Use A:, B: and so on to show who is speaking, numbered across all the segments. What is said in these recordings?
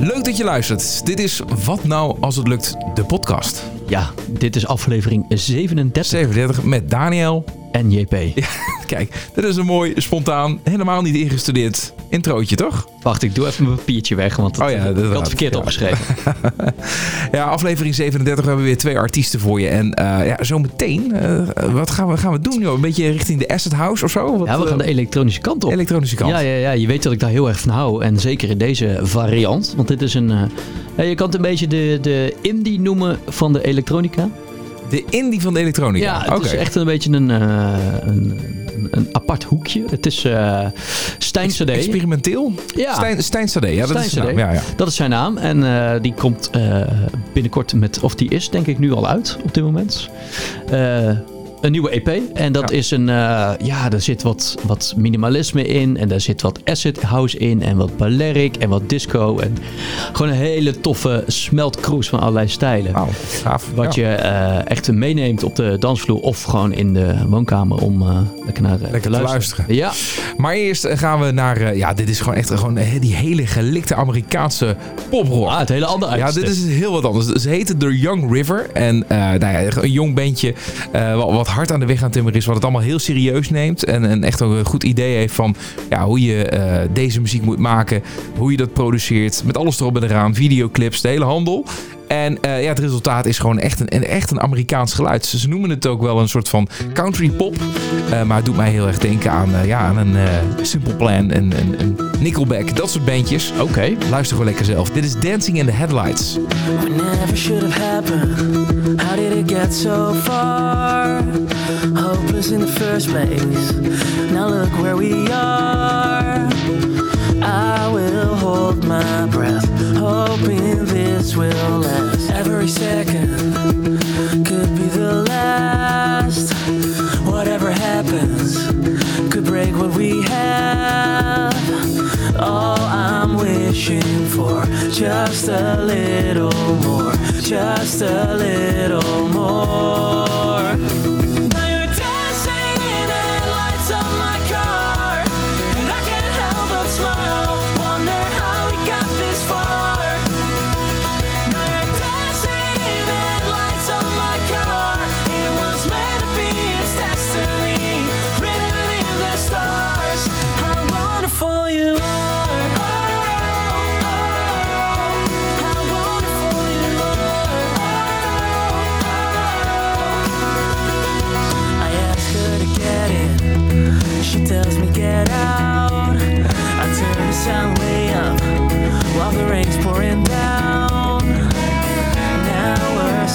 A: Leuk dat je luistert. Dit is Wat nou als het lukt, de podcast.
B: Ja, dit is aflevering 37
A: 37 met Daniel.
B: En JP.
A: Kijk, dit is een mooi, spontaan, helemaal niet ingestudeerd introotje, toch?
B: Wacht, ik doe even mijn papiertje weg, want
A: Oh ja,
B: het,
A: dat
B: ik had het verkeerd
A: ja.
B: opgeschreven.
A: Ja, aflevering 37. We hebben weer twee artiesten voor je. En eh ja, zometeen, eh, wat gaan we, gaan we doen? Joh? Een beetje richting de Asset House of zo? Wat,
B: Ja, we gaan de
A: eh,
B: elektronische kant op.
A: elektronische kant.
B: Ja, ja, ja, je weet dat ik daar heel erg van hou. En zeker in deze variant. Want dit is een... je kan het een beetje de, de indie noemen van de elektronica.
A: De indie van de elektronica.
B: Ja, het is echt een beetje een, eh, een, een, een apart hoekje. Het is eh Stijn.
A: Experimenteel?
B: Ja.
A: Stijn, Stijn Sade, ja, dat
B: Stijn
A: is zijn naam. Ja, ja.
B: Dat is zijn naam. En eh, die komt binnenkort met, of die is denk ik nu al uit op dit moment. Een nieuwe EP. En dat
A: Ja.
B: is een, eh, ja, er zit wat, wat minimalisme in. En daar zit wat acid house in. En wat Balearic en wat disco. En gewoon een hele toffe smeltkroes van allerlei stijlen.
A: Gaaf.
B: Wat
A: Ja.
B: je eh, echt meeneemt op de dansvloer of gewoon in de woonkamer om eh, lekker naar
A: Lekker te luisteren.
B: Ja,
A: Maar eerst gaan we naar, ja, dit is gewoon echt gewoon die hele gelikte Amerikaanse poprock.
B: ah, het hele andere
A: Ja, dit is heel wat anders. Ze heten The Young River. En nou ja, een jong bandje wat, hard aan de weg aan het timmeren is. Wat het allemaal heel serieus neemt. En, en echt ook een goed idee heeft van ja, hoe je eh, deze muziek moet maken. Hoe je dat produceert. Met alles erop en eraan. Videoclips, de hele handel. En eh, ja, het resultaat is gewoon echt een, echt een Amerikaans geluid. Ze ze noemen het ook wel een soort van country pop. Eh, maar het doet mij heel erg denken aan, eh, ja, aan een eh, Simple Plan, een, een, een Nickelback. Dat soort bandjes.
B: Oké.
A: Luister gewoon lekker zelf. Dit is Dancing in the Headlights.
C: What never should have happened. How did it get so far? Hopeless in the first place. Now look where we are. I will hold my breath, hoping this will last. Every second could be the last. Whatever happens could break what we have. All I'm wishing for, just a little more, just a little more.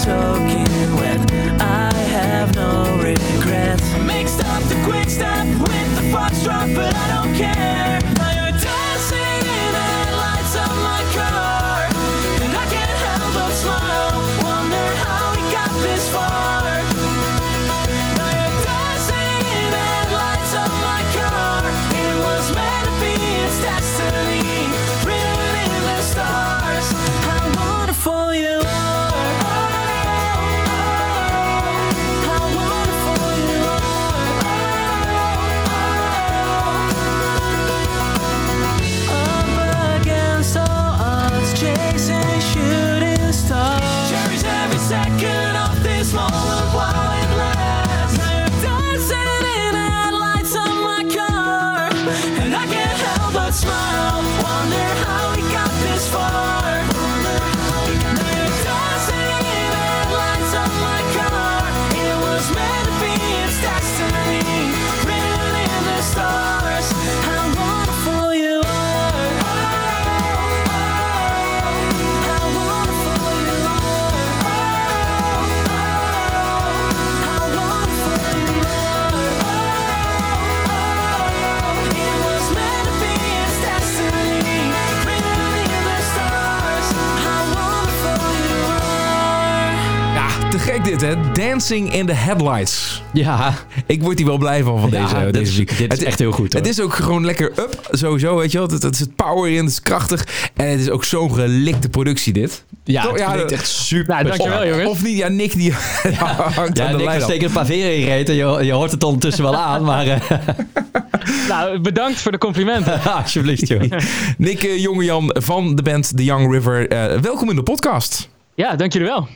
A: so hè. Dancing in the Headlights.
B: Ja,
A: Ik word hier wel blij van, van
B: Ja,
A: deze,
B: dit
A: deze
B: is-
A: muziek.
B: dit is
A: Het-
B: echt heel goed, hoor.
A: Het is ook gewoon lekker up, sowieso, weet je wel. Het, het zit power in, het is krachtig. En het is ook zo'n gelikte productie dit.
B: ja
A: Toch?
B: het
A: Ja,
B: echt super.
D: Nou, dankjewel, jongens.
A: Of niet, ja, Nick die hangt
B: Ja,
A: aan de
B: Nick
A: lijn.
B: steekt een paar veren in je reet en je, je hoort het ondertussen wel aan, maar... eh,
D: nou, bedankt voor de complimenten.
B: Alsjeblieft, joh.
A: Nick uh, Jongejan van de band The Young River, uh, welkom in de podcast.
D: Ja, dank jullie wel.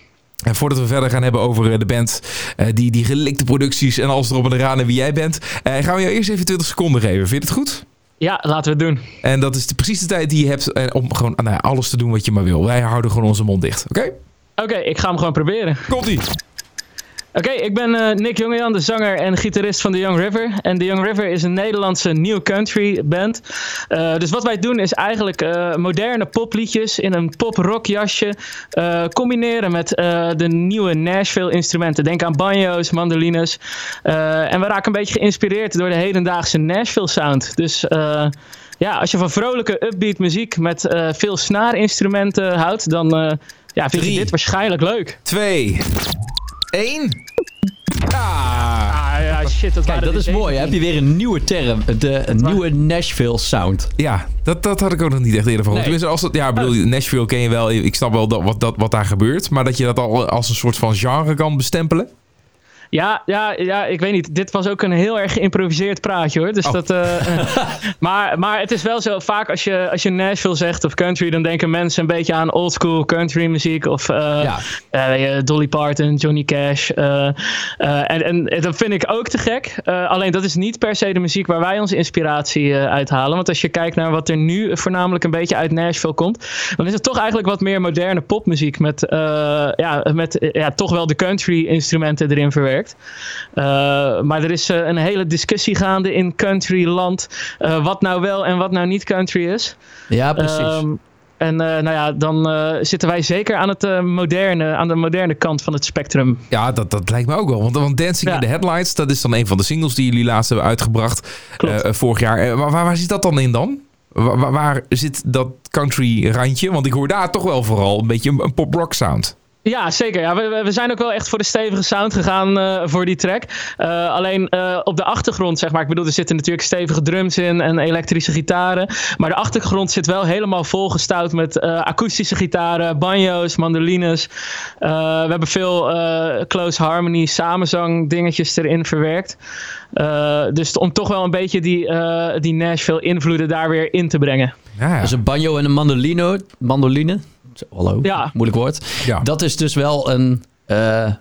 A: En voordat we verder gaan hebben over de band, uh, die, die gelikte producties en alles erop en eraan en wie jij bent, gaan we jou eerst even 20 seconden geven. Vind je het goed?
D: Ja, laten we het doen.
A: En dat is de, precies de tijd die je hebt om gewoon nou, alles te doen wat je maar wil. Wij houden gewoon onze mond dicht, oké? Okay?
D: Oké, okay, ik ga hem gewoon proberen.
A: Komt-ie!
D: Oké, okay, ik ben uh, Nick Jongejan, de zanger en gitarist van The Young River. En The Young River is een Nederlandse new country band. Uh, dus wat wij doen is eigenlijk uh, moderne popliedjes in een pop-rock jasje combineren met de nieuwe Nashville instrumenten. Denk aan banjo's, mandolines. en we raken een beetje geïnspireerd door de hedendaagse Nashville sound. Dus ja, als je van vrolijke upbeat muziek met veel snaarinstrumenten houdt, dan ja, vind je dit waarschijnlijk leuk.
A: Twee. 1.
D: Ah, ja, shit. Dat,
B: Kijk, dat is mooi. Heb je weer een nieuwe term. De nieuwe Nashville sound.
A: Ja, dat, dat had ik ook nog niet echt eerder van. Nee. Tenminste, als dat, ja, bedoel, Nashville ken je wel. Ik snap wel dat, wat, dat, wat daar gebeurt. Maar dat je dat al als een soort van genre kan bestempelen.
D: Ja, ja, ja, ik weet niet. Dit was ook een heel erg geïmproviseerd praatje hoor. Dus
A: Oh.
D: dat, eh, maar, maar het is wel zo, vaak als je, als je Nashville zegt of country, dan denken mensen een beetje aan oldschool country muziek. Of eh,
B: Ja.
D: eh, Dolly Parton, Johnny Cash. eh, eh, en, en dat vind ik ook te gek. Eh, alleen dat is niet per se de muziek waar wij onze inspiratie eh, uithalen. Want als je kijkt naar wat er nu voornamelijk een beetje uit Nashville komt, dan is het toch eigenlijk wat meer moderne popmuziek. Met, eh, ja, met eh, ja, toch wel de country instrumenten erin verwerkt. Uh, maar er is uh, een hele discussie gaande in countryland. Uh, wat nou wel en wat nou niet country is.
B: Ja, precies.
D: Um, en nou ja, dan zitten wij zeker aan, het, moderne, aan de moderne kant van het spectrum.
A: Ja, dat, dat lijkt me ook wel. Want, want Dancing
D: Ja.
A: in the Headlights, dat is dan een van de singles die jullie laatst hebben uitgebracht. Eh, vorig jaar. Eh, waar, waar, waar zit dat dan in dan? Waar zit dat country randje? Want ik hoor daar toch wel vooral een beetje een, een pop-rock sound.
D: Ja, zeker. Ja, we, we- zijn ook wel echt voor de stevige sound gegaan eh, voor die track. Eh, alleen eh, op de achtergrond, zeg maar. Ik bedoel, er zitten natuurlijk stevige drums in en elektrische gitaren. Maar de achtergrond zit wel helemaal volgestouwd met eh, akoestische gitaren, banjo's, mandolines. Eh, we hebben veel eh, close harmony, samenzang dingetjes erin verwerkt. Eh, dus om toch wel een beetje die, eh, die Nashville invloeden daar weer in te brengen.
A: Ja, ja.
B: Dus een banjo en een mandolino, mandoline. Hallo,
D: Ja.
B: moeilijk woord.
A: Ja.
B: Dat is dus wel een, eh,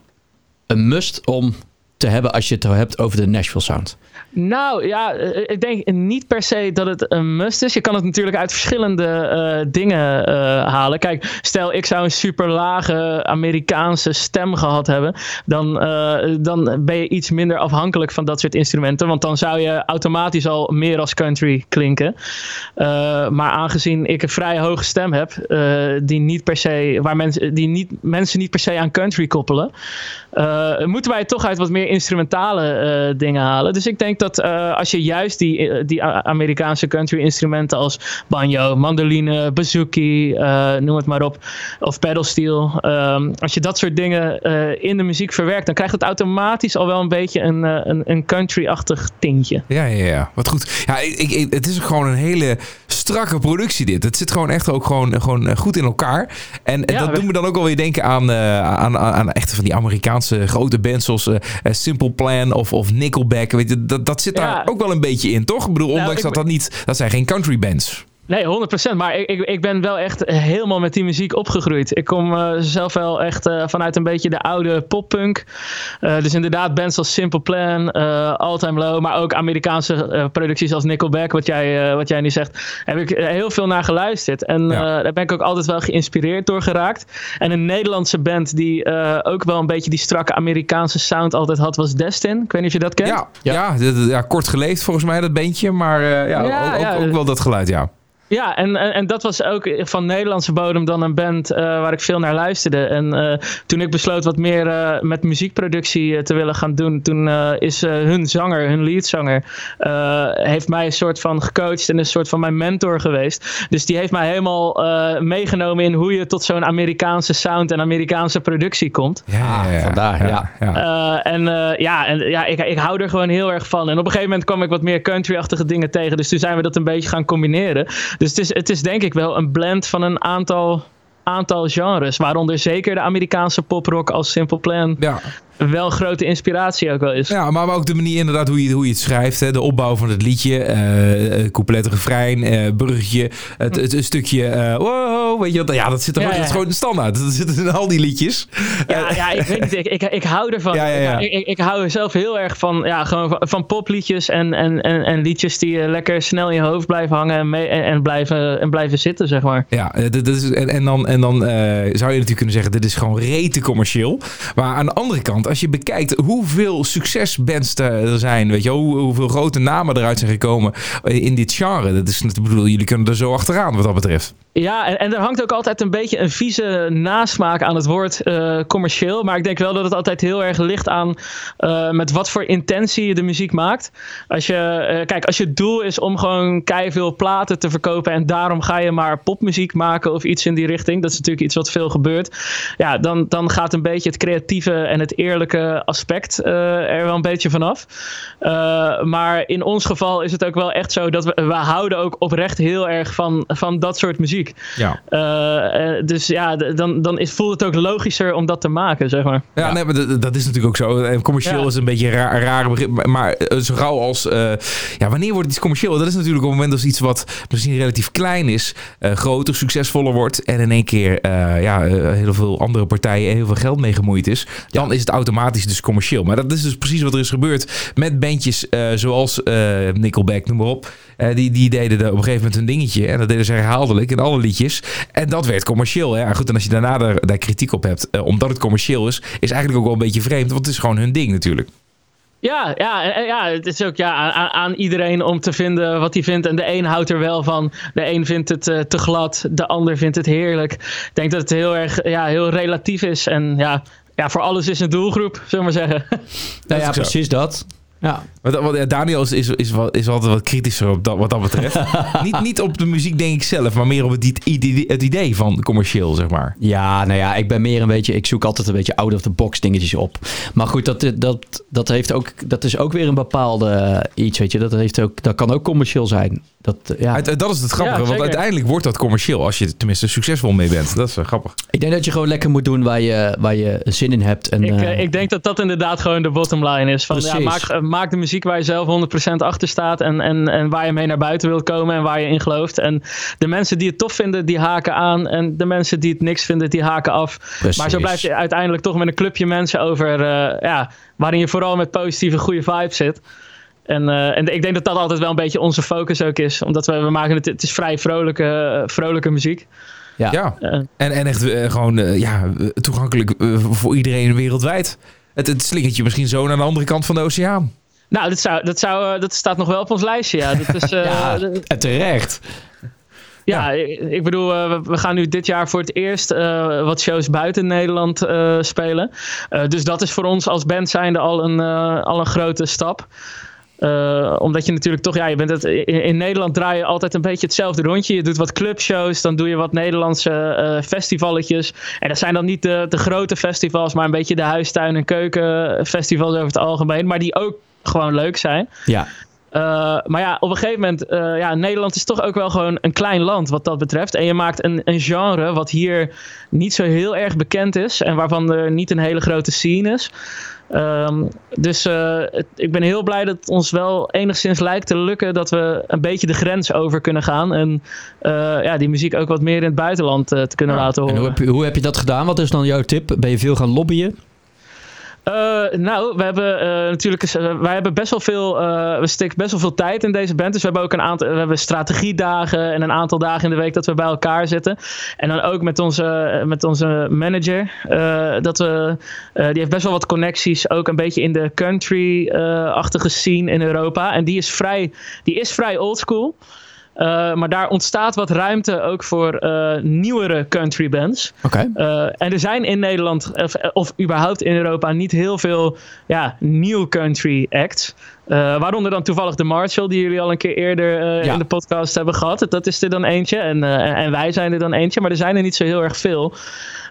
B: een must om te hebben als je het hebt over de Nashville sound.
D: Nou ja, eh, ik denk niet per se dat het een must is. Je kan het natuurlijk uit verschillende eh, dingen eh, halen. Kijk, stel ik zou een super lage Amerikaanse stem gehad hebben. Dan, dan ben je iets minder afhankelijk van dat soort instrumenten. Want dan zou je automatisch al meer als country klinken. Maar aangezien ik een vrij hoge stem heb, die, niet per se, waar mensen, die niet, mensen niet per se aan country koppelen. moeten wij toch uit wat meer instrumentale dingen halen. Dus ik denk dat eh, als je juist die, eh, die Amerikaanse country instrumenten als banjo, mandoline, bouzouki, eh, noem het maar op, of pedalsteel, ehm, als je dat soort dingen in de muziek verwerkt, dan krijgt het automatisch al wel een beetje een, een, een country-achtig tintje.
A: Ja, ja, ja. Wat goed. Ja, ik, het is gewoon een hele strakke productie dit. Het zit gewoon echt ook gewoon, gewoon eh, goed in elkaar. En,
D: Ja,
A: dat
D: we-
A: doet me dan ook wel weer denken aan, eh, aan, aan, echt van die Amerikaanse grote bands zoals eh, Simple Plan of, of Nickelback. Weet je, dat, dat zit daar
D: Ja.
A: ook wel een beetje in, toch? Ik bedoel,
D: Nou,
A: ondanks
D: ik
A: dat dat niet... Dat zijn geen country bands.
D: Nee, 100%. Maar ik, ik, ik ben wel echt helemaal met die muziek opgegroeid. Ik kom eh, zelf wel echt eh, vanuit een beetje de oude poppunk. Eh, dus inderdaad, bands als Simple Plan, All Time Low, maar ook Amerikaanse producties als Nickelback, wat jij, wat jij nu zegt, heb ik heel veel naar geluisterd. En
A: Ja.
D: daar ben ik ook altijd wel geïnspireerd door geraakt. En een Nederlandse band die ook wel een beetje die strakke Amerikaanse sound altijd had, was Destin. Ik weet niet of je dat kent.
A: Ja, ja. dit- ja, kort geleefd volgens mij dat bandje. Maar ja,
D: Ja,
A: ook,
D: ja.
A: Ook, ook wel dat geluid, ja.
D: Ja, en, en, en dat was ook van Nederlandse bodem dan een band eh, waar ik veel naar luisterde. En eh, toen ik besloot wat meer eh, met muziekproductie eh, te willen gaan doen, toen eh, is eh, hun zanger, hun leadzanger, eh, heeft mij een soort van gecoacht en een soort van mijn mentor geweest. Dus die heeft mij helemaal eh, meegenomen in hoe je tot zo'n Amerikaanse sound en Amerikaanse productie komt.
A: Ja, ja, ja.
B: Ah, vandaar, ja.
D: Eh, en eh, ja, en, ja ik, ik hou er gewoon heel erg van. En op een gegeven moment kwam ik wat meer country-achtige dingen tegen. Dus toen zijn we dat een beetje gaan combineren. Dus het is, het is denk ik wel een blend van een aantal, aantal genres. Waaronder zeker de Amerikaanse poprock als Simple Plan.
A: ja.
D: Wel een grote inspiratie ook wel is.
A: Ja, maar ook de manier inderdaad hoe je, hoe je het schrijft. Hè? De opbouw van het liedje. eh couplet, refrein, eh bruggetje. Het, het, een stukje eh, wow, weet je wat? Ja, dat zit er
D: Ja,
A: dat is gewoon standaard. Dat zit in al die liedjes.
D: Ja, ja ik weet niet. Ik, ik, ik hou ervan.
A: Ja, ja, ja.
D: Ik, ik, ik hou er zelf heel erg van, ja, gewoon van, van popliedjes en, en, en, en liedjes die lekker snel in je hoofd blijven hangen en, mee, en, en blijven, en blijven zitten, zeg maar.
A: Ja, dit is, en, en dan, en dan zou je natuurlijk kunnen zeggen, dit is gewoon rete commercieel. Maar aan de andere kant, als je bekijkt hoeveel succesbands er zijn, weet je, hoeveel grote namen eruit zijn gekomen eh, in dit genre. Dat is, ik bedoel, jullie kunnen er zo achteraan wat dat betreft.
D: Ja, en, en er hangt ook altijd een beetje een vieze nasmaak aan het woord eh, commercieel. Maar ik denk wel dat het altijd heel erg ligt aan eh, met wat voor intentie je de muziek maakt. Als je, eh, kijk, als je doel is om gewoon veel platen te verkopen en daarom ga je maar popmuziek maken of iets in die richting. Dat is natuurlijk iets wat veel gebeurt. Ja, dan, dan gaat een beetje het creatieve en het eerlijke aspect er wel een beetje vanaf. Maar in ons geval is het ook wel echt zo dat we, we houden ook oprecht heel erg van, van dat soort muziek.
A: Ja.
D: Eh, eh, dus ja, dan, dan is, voelt het ook logischer om dat te maken, zeg maar.
A: Ja, Nee, maar dat, dat is natuurlijk ook zo. En commercieel
D: Ja.
A: is een beetje een raar, een raar begrip. Maar- eh, zo gauw als... eh, ja, wanneer wordt iets commercieel? Dat is natuurlijk op het moment als iets wat misschien relatief klein is... eh, groter, succesvoller wordt... en in één keer eh, ja, eh, heel veel andere partijen... en heel veel geld mee gemoeid is... dan is het automatisch dus commercieel. Maar dat is dus precies wat er is gebeurd... met bandjes eh, zoals eh, Nickelback, noem maar op... Eh, die, die deden er op een gegeven moment hun dingetje. En dat deden ze herhaaldelijk in alle liedjes. En dat werd commercieel. Hè? Ja, goed, en als je daarna daar, daar kritiek op hebt, eh, omdat het commercieel is, is eigenlijk ook wel een beetje vreemd. Want het is gewoon hun ding natuurlijk.
D: Ja, ja, ja, het is ook ja, aan, aan iedereen om te vinden wat hij vindt. En de een houdt er wel van. De een vindt het eh, te glad. De ander vindt het heerlijk. Ik denk dat het heel erg ja, heel relatief is. En ja, ja, voor alles is een doelgroep, zullen we maar zeggen.
B: Nou ja, precies dat. Ja.
A: Want, Daniel is, is, is, is altijd wat kritischer op dat, wat dat betreft. niet, niet op de muziek, denk ik zelf, maar meer op het idee, het idee van commercieel, zeg maar.
B: Ja, nou ja, ik ben meer een beetje. Ik zoek altijd een beetje out of the box dingetjes op. Maar goed, dat, dat, dat heeft ook. Dat is ook weer een bepaalde eh, iets, weet je. Dat, heeft ook, dat kan ook commercieel zijn. Dat, eh, ja.
A: Uit- dat is het grappige,
D: Ja,
A: want uiteindelijk wordt dat commercieel als je er tenminste succesvol mee bent. Dat is eh, grappig.
B: Ik denk dat je gewoon lekker moet doen waar je, waar je zin in hebt. En,
D: Ik, ik denk dat dat inderdaad gewoon de bottom line is. Van, ja, maak, maak de muziek waar je zelf 100% achter staat. En, en, en waar je mee naar buiten wilt komen en waar je in gelooft. En de mensen die het tof vinden, die haken aan. En de mensen die het niks vinden, die haken af.
B: Precies.
D: Maar zo blijf je uiteindelijk toch met een clubje mensen over. eh, ja, waarin je vooral met positieve, goede vibes zit. En, eh, en ik denk dat dat altijd wel een beetje onze focus ook is. Omdat we, we maken het, het is vrij vrolijke, vrolijke muziek.
B: ja.
A: Ja,
D: Eh,
A: en, en echt gewoon eh, ja, toegankelijk voor iedereen wereldwijd. Het, het slingert je misschien zo naar de andere kant van de oceaan.
D: nou, dat, zou, dat, zou, eh, dat staat nog wel op ons lijstje. Ja, dat is, eh,
B: Ja, en terecht.
D: Ja, ik, ik bedoel, eh, we- gaan nu dit jaar voor het eerst wat shows buiten Nederland spelen. Dus dat is voor ons als band zijnde al een, al een grote stap. Eh, omdat je natuurlijk toch, ja, je bent het, in, Nederland draai je altijd een beetje hetzelfde rondje. Je doet wat clubshows, dan doe je wat Nederlandse eh festivalletjes. En dat zijn dan niet de, de grote festivals, maar een beetje de huistuin- en keukenfestivals over het algemeen. Maar die ook gewoon leuk zijn.
B: Ja.
D: Uh, maar ja, op een gegeven moment, uh, ja, Nederland is toch ook wel gewoon een klein land wat dat betreft. En je maakt een, een genre wat hier niet zo heel erg bekend is en waarvan er niet een hele grote scene is. Um, dus uh, het, ik ben heel blij dat het ons wel enigszins lijkt te lukken dat we een beetje de grens over kunnen gaan. En uh, ja, die muziek ook wat meer in het buitenland uh, te kunnen
B: ja.
D: laten horen.
B: En hoe heb, je, hoe heb je dat gedaan? Wat is dan jouw tip? Ben je veel gaan lobbyen?
D: Uh, nou, we hebben uh, natuurlijk, uh, wij hebben best wel veel, we steken best wel veel tijd in deze band. Dus we hebben ook een aantal, we hebben strategiedagen en een aantal dagen in de week dat we bij elkaar zitten. En dan ook met onze, met onze manager, dat we, die heeft best wel wat connecties, ook een beetje in de country-achtige scene in Europa. En die is vrij, die is vrij oldschool. Uh, maar daar ontstaat wat ruimte ook voor uh, nieuwere country bands.
B: Okay.
D: Uh, en er zijn in Nederland, of, of, überhaupt in Europa, niet heel veel ja, nieuw country acts. waaronder dan toevallig de Marshall, die jullie al een keer eerder ja. in de podcast hebben gehad. Dat is er dan eentje. En, en wij zijn er dan eentje. Maar er zijn er niet zo heel erg veel.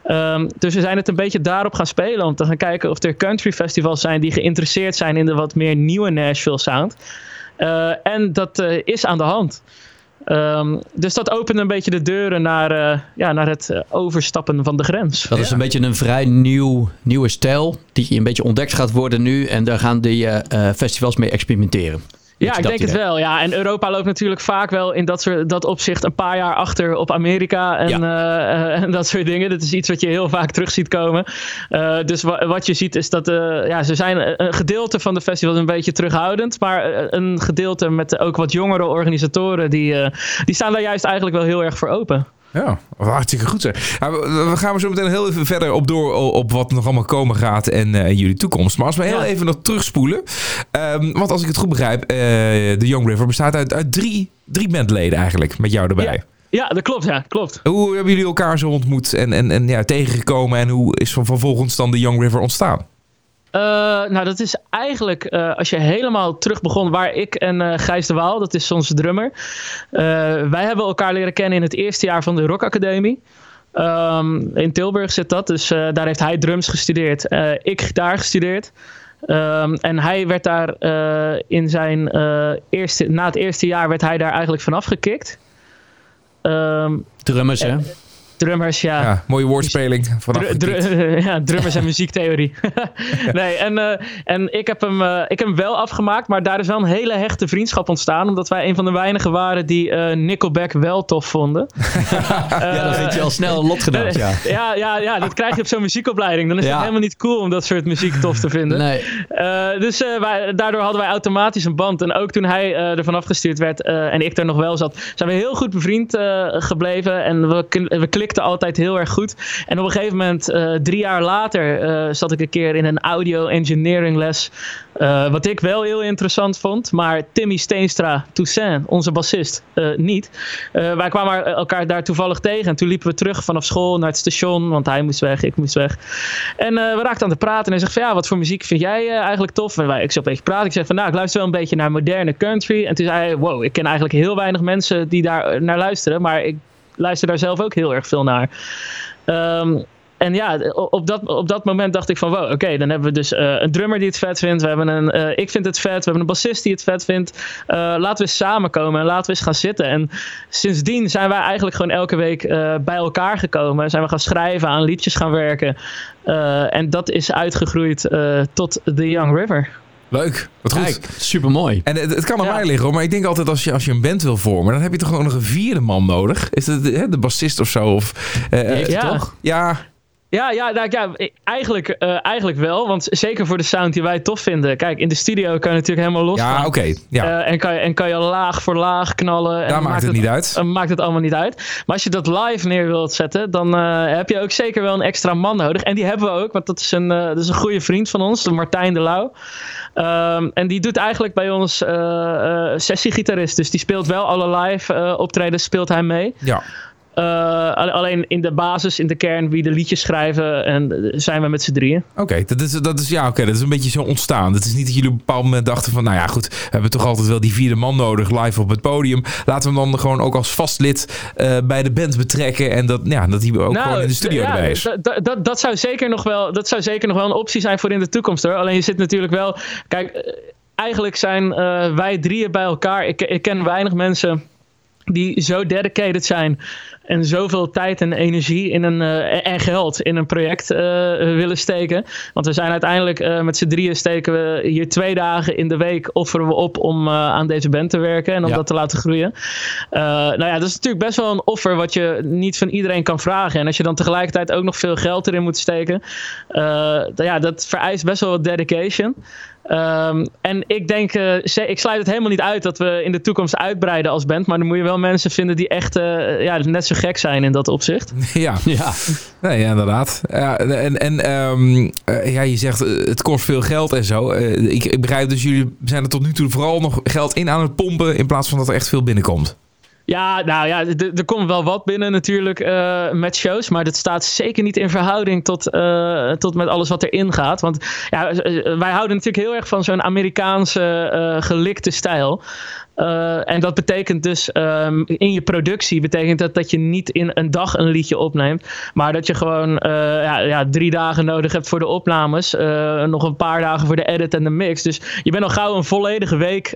D: Um, dus we zijn het een beetje daarop gaan spelen. Om te gaan kijken of er country festivals zijn die geïnteresseerd zijn in de wat meer nieuwe Nashville sound. en dat is aan de hand. Ehm, dus dat opende een beetje de deuren naar, eh, ja, naar het eh, overstappen van de grens.
B: Dat is een beetje een vrij nieuw, nieuwe stijl die een beetje ontdekt gaat worden nu. En daar gaan die eh, festivals mee experimenteren.
D: Ja, ik denk het wel. Ja, en Europa loopt natuurlijk vaak wel in dat, soort, dat opzicht een paar jaar achter op Amerika en, eh, eh, en dat soort dingen. Dat is iets wat je heel vaak terug ziet komen. Eh, dus wa- wat je ziet is dat ja, ze zijn een gedeelte van de festivals een beetje terughoudend. Maar een gedeelte met ook wat jongere organisatoren, die, die staan daar juist eigenlijk wel heel erg voor open.
A: Ja, hartstikke goed zeg. Ja, we, we gaan er zo meteen heel even verder op door op wat nog allemaal komen gaat en eh, jullie toekomst. Maar als we heel
D: Ja.
A: even nog terugspoelen. Ehm, want als ik het goed begrijp, eh de Young River bestaat uit, uit drie, drie bandleden eigenlijk, met jou erbij.
D: Ja. Ja, dat klopt. Ja, klopt.
A: Hoe hebben jullie elkaar zo ontmoet en, en, en ja, tegengekomen en hoe is van vervolgens dan de Young River ontstaan?
D: Eh, nou, dat is eigenlijk eh, als je helemaal terug begon waar ik en eh Gijs de Waal, dat is onze drummer. wij hebben elkaar leren kennen in het eerste jaar van de Rock Academie. Ehm, in Tilburg zit dat, dus daar heeft hij drums gestudeerd. ik gitaar gestudeerd. Ehm, en hij werd daar in zijn eerste, na het eerste jaar werd hij daar eigenlijk vanaf gekikt. Ehm,
B: Drummers, hè?
D: Drummers, ja.
A: Ja, mooie woordspeling.
D: Ja, drummers en muziektheorie. nee, en, eh, en ik, heb hem, eh, ik heb hem wel afgemaakt, maar daar is wel een hele hechte vriendschap ontstaan. Omdat wij een van de weinigen waren die eh, Nickelback wel tof vonden.
B: ja, dan vind je al snel een lotgenoot, ja.
D: ja, ja, ja, dat krijg je op zo'n muziekopleiding. Dan is
B: Ja.
D: het helemaal niet cool om dat soort muziek tof te vinden.
B: Nee,
D: Eh, dus eh, wij, daardoor hadden wij automatisch een band. En ook toen hij eh, ervan afgestuurd werd eh, en ik er nog wel zat, zijn we heel goed bevriend eh, gebleven. En we, we klikten altijd heel erg goed. En op een gegeven moment, eh, drie jaar later, eh, zat ik een keer in een audio engineering les. eh, wat ik wel heel interessant vond. Maar Timmy Steenstra Toussaint, onze bassist, niet. Wij kwamen elkaar daar toevallig tegen. En toen liepen we terug vanaf school naar het station. Want hij moest weg, ik moest weg. En we raakten aan het praten. En hij zegt van ja, wat voor muziek vind jij eigenlijk tof? En wij, ik zat een beetje praten. Ik zeg van nou, ik luister wel een beetje naar moderne country. En toen zei hij, wow, ik ken eigenlijk heel weinig mensen die daar naar luisteren. Maar ik luister daar zelf ook heel erg veel naar. Ehm, en ja, op dat, op dat moment dacht ik van wow, oké, dan hebben we dus eh, een drummer die het vet vindt. We hebben een, eh, ik vind het vet. We hebben een bassist die het vet vindt. Eh, laten we eens samenkomen en laten we eens gaan zitten. En sindsdien zijn wij eigenlijk gewoon elke week bij elkaar gekomen. Zijn we gaan schrijven, aan liedjes gaan werken. En dat is uitgegroeid tot The Young River.
A: Leuk, wat goed.
B: kijk, supermooi.
A: En het, het kan aan
D: Ja.
A: mij liggen hoor, maar ik denk altijd als je, als je een band wil vormen, dan heb je toch gewoon nog een vierde man nodig. Is het hè, de bassist of zo? Of, eh,
B: heeft het
D: ja.
B: toch?
A: ja,
D: Ja, ja, nou, ja eigenlijk, eh, eigenlijk wel. Want zeker voor de sound die wij tof vinden. Kijk, in de studio kan je natuurlijk helemaal los
A: ja oké. ja.
D: Eh, en, kan je, en kan je laag voor laag knallen. en
A: Daar maakt het niet uit.
D: eh, maakt het allemaal niet uit. Maar als je dat live neer wilt zetten, dan heb je ook zeker wel een extra man nodig. En die hebben we ook, want dat is een, dat is een goede vriend van ons, de Martijn de Lauw. Ehm, en die doet eigenlijk bij ons sessiegitarist. Dus die speelt wel alle live optredens, speelt hij mee.
A: ja.
D: Eh, al- alleen in de basis, in de kern, wie de liedjes schrijven, en eh, zijn we met z'n drieën.
A: Oké, dat, is, dat, is, ja, oké, dat is een beetje zo ontstaan. Het is niet dat jullie op een bepaald moment dachten van... nou ja, goed, we hebben toch altijd wel die vierde man nodig live op het podium. Laten we hem dan gewoon ook als vastlid eh, bij de band betrekken... en dat, ja, dat hij ook gewoon in de studio
D: Nou, ja,
A: erbij is.
D: Dat, dat, zou zeker nog wel, dat zou zeker nog wel een optie zijn voor in de toekomst hoor. Alleen je zit natuurlijk wel. Kijk, eigenlijk zijn wij drieën bij elkaar. Ik, ik ken weinig mensen die zo dedicated zijn en zoveel tijd en energie in een, eh, en geld in een project eh, willen steken. Want we zijn uiteindelijk eh, met z'n drieën steken we hier twee dagen in de week offeren we op om aan deze band te werken en om
B: Ja.
D: dat te laten groeien. Nou ja, dat is natuurlijk best wel een offer wat je niet van iedereen kan vragen. En als je dan tegelijkertijd ook nog veel geld erin moet steken, ja, dat vereist best wel wat dedication. Ehm, en ik denk, ik sluit het helemaal niet uit dat we in de toekomst uitbreiden als band. Maar dan moet je wel mensen vinden die echt ja, net zo gek zijn in dat opzicht.
A: ja.
B: Ja,
A: Nee, ja, inderdaad. Ja, en en ehm, eh, ja, je zegt eh, het kost veel geld en zo. Eh, ik, ik begrijp dus jullie zijn er tot nu toe vooral nog geld in aan het pompen... in plaats van dat er echt veel binnenkomt.
D: Ja, nou ja, er komt wel wat binnen natuurlijk eh, met shows. Maar dat staat zeker niet in verhouding tot, eh, tot met alles wat erin gaat. Want ja, wij houden natuurlijk heel erg van zo'n Amerikaanse eh, gelikte stijl. Uh, en dat betekent dus um, in je productie betekent dat dat je niet in een dag een liedje opneemt, maar dat je gewoon uh, ja, ja, drie dagen nodig hebt voor de opnames, uh, nog een paar dagen voor de edit en de mix. Dus je bent al gauw een volledige week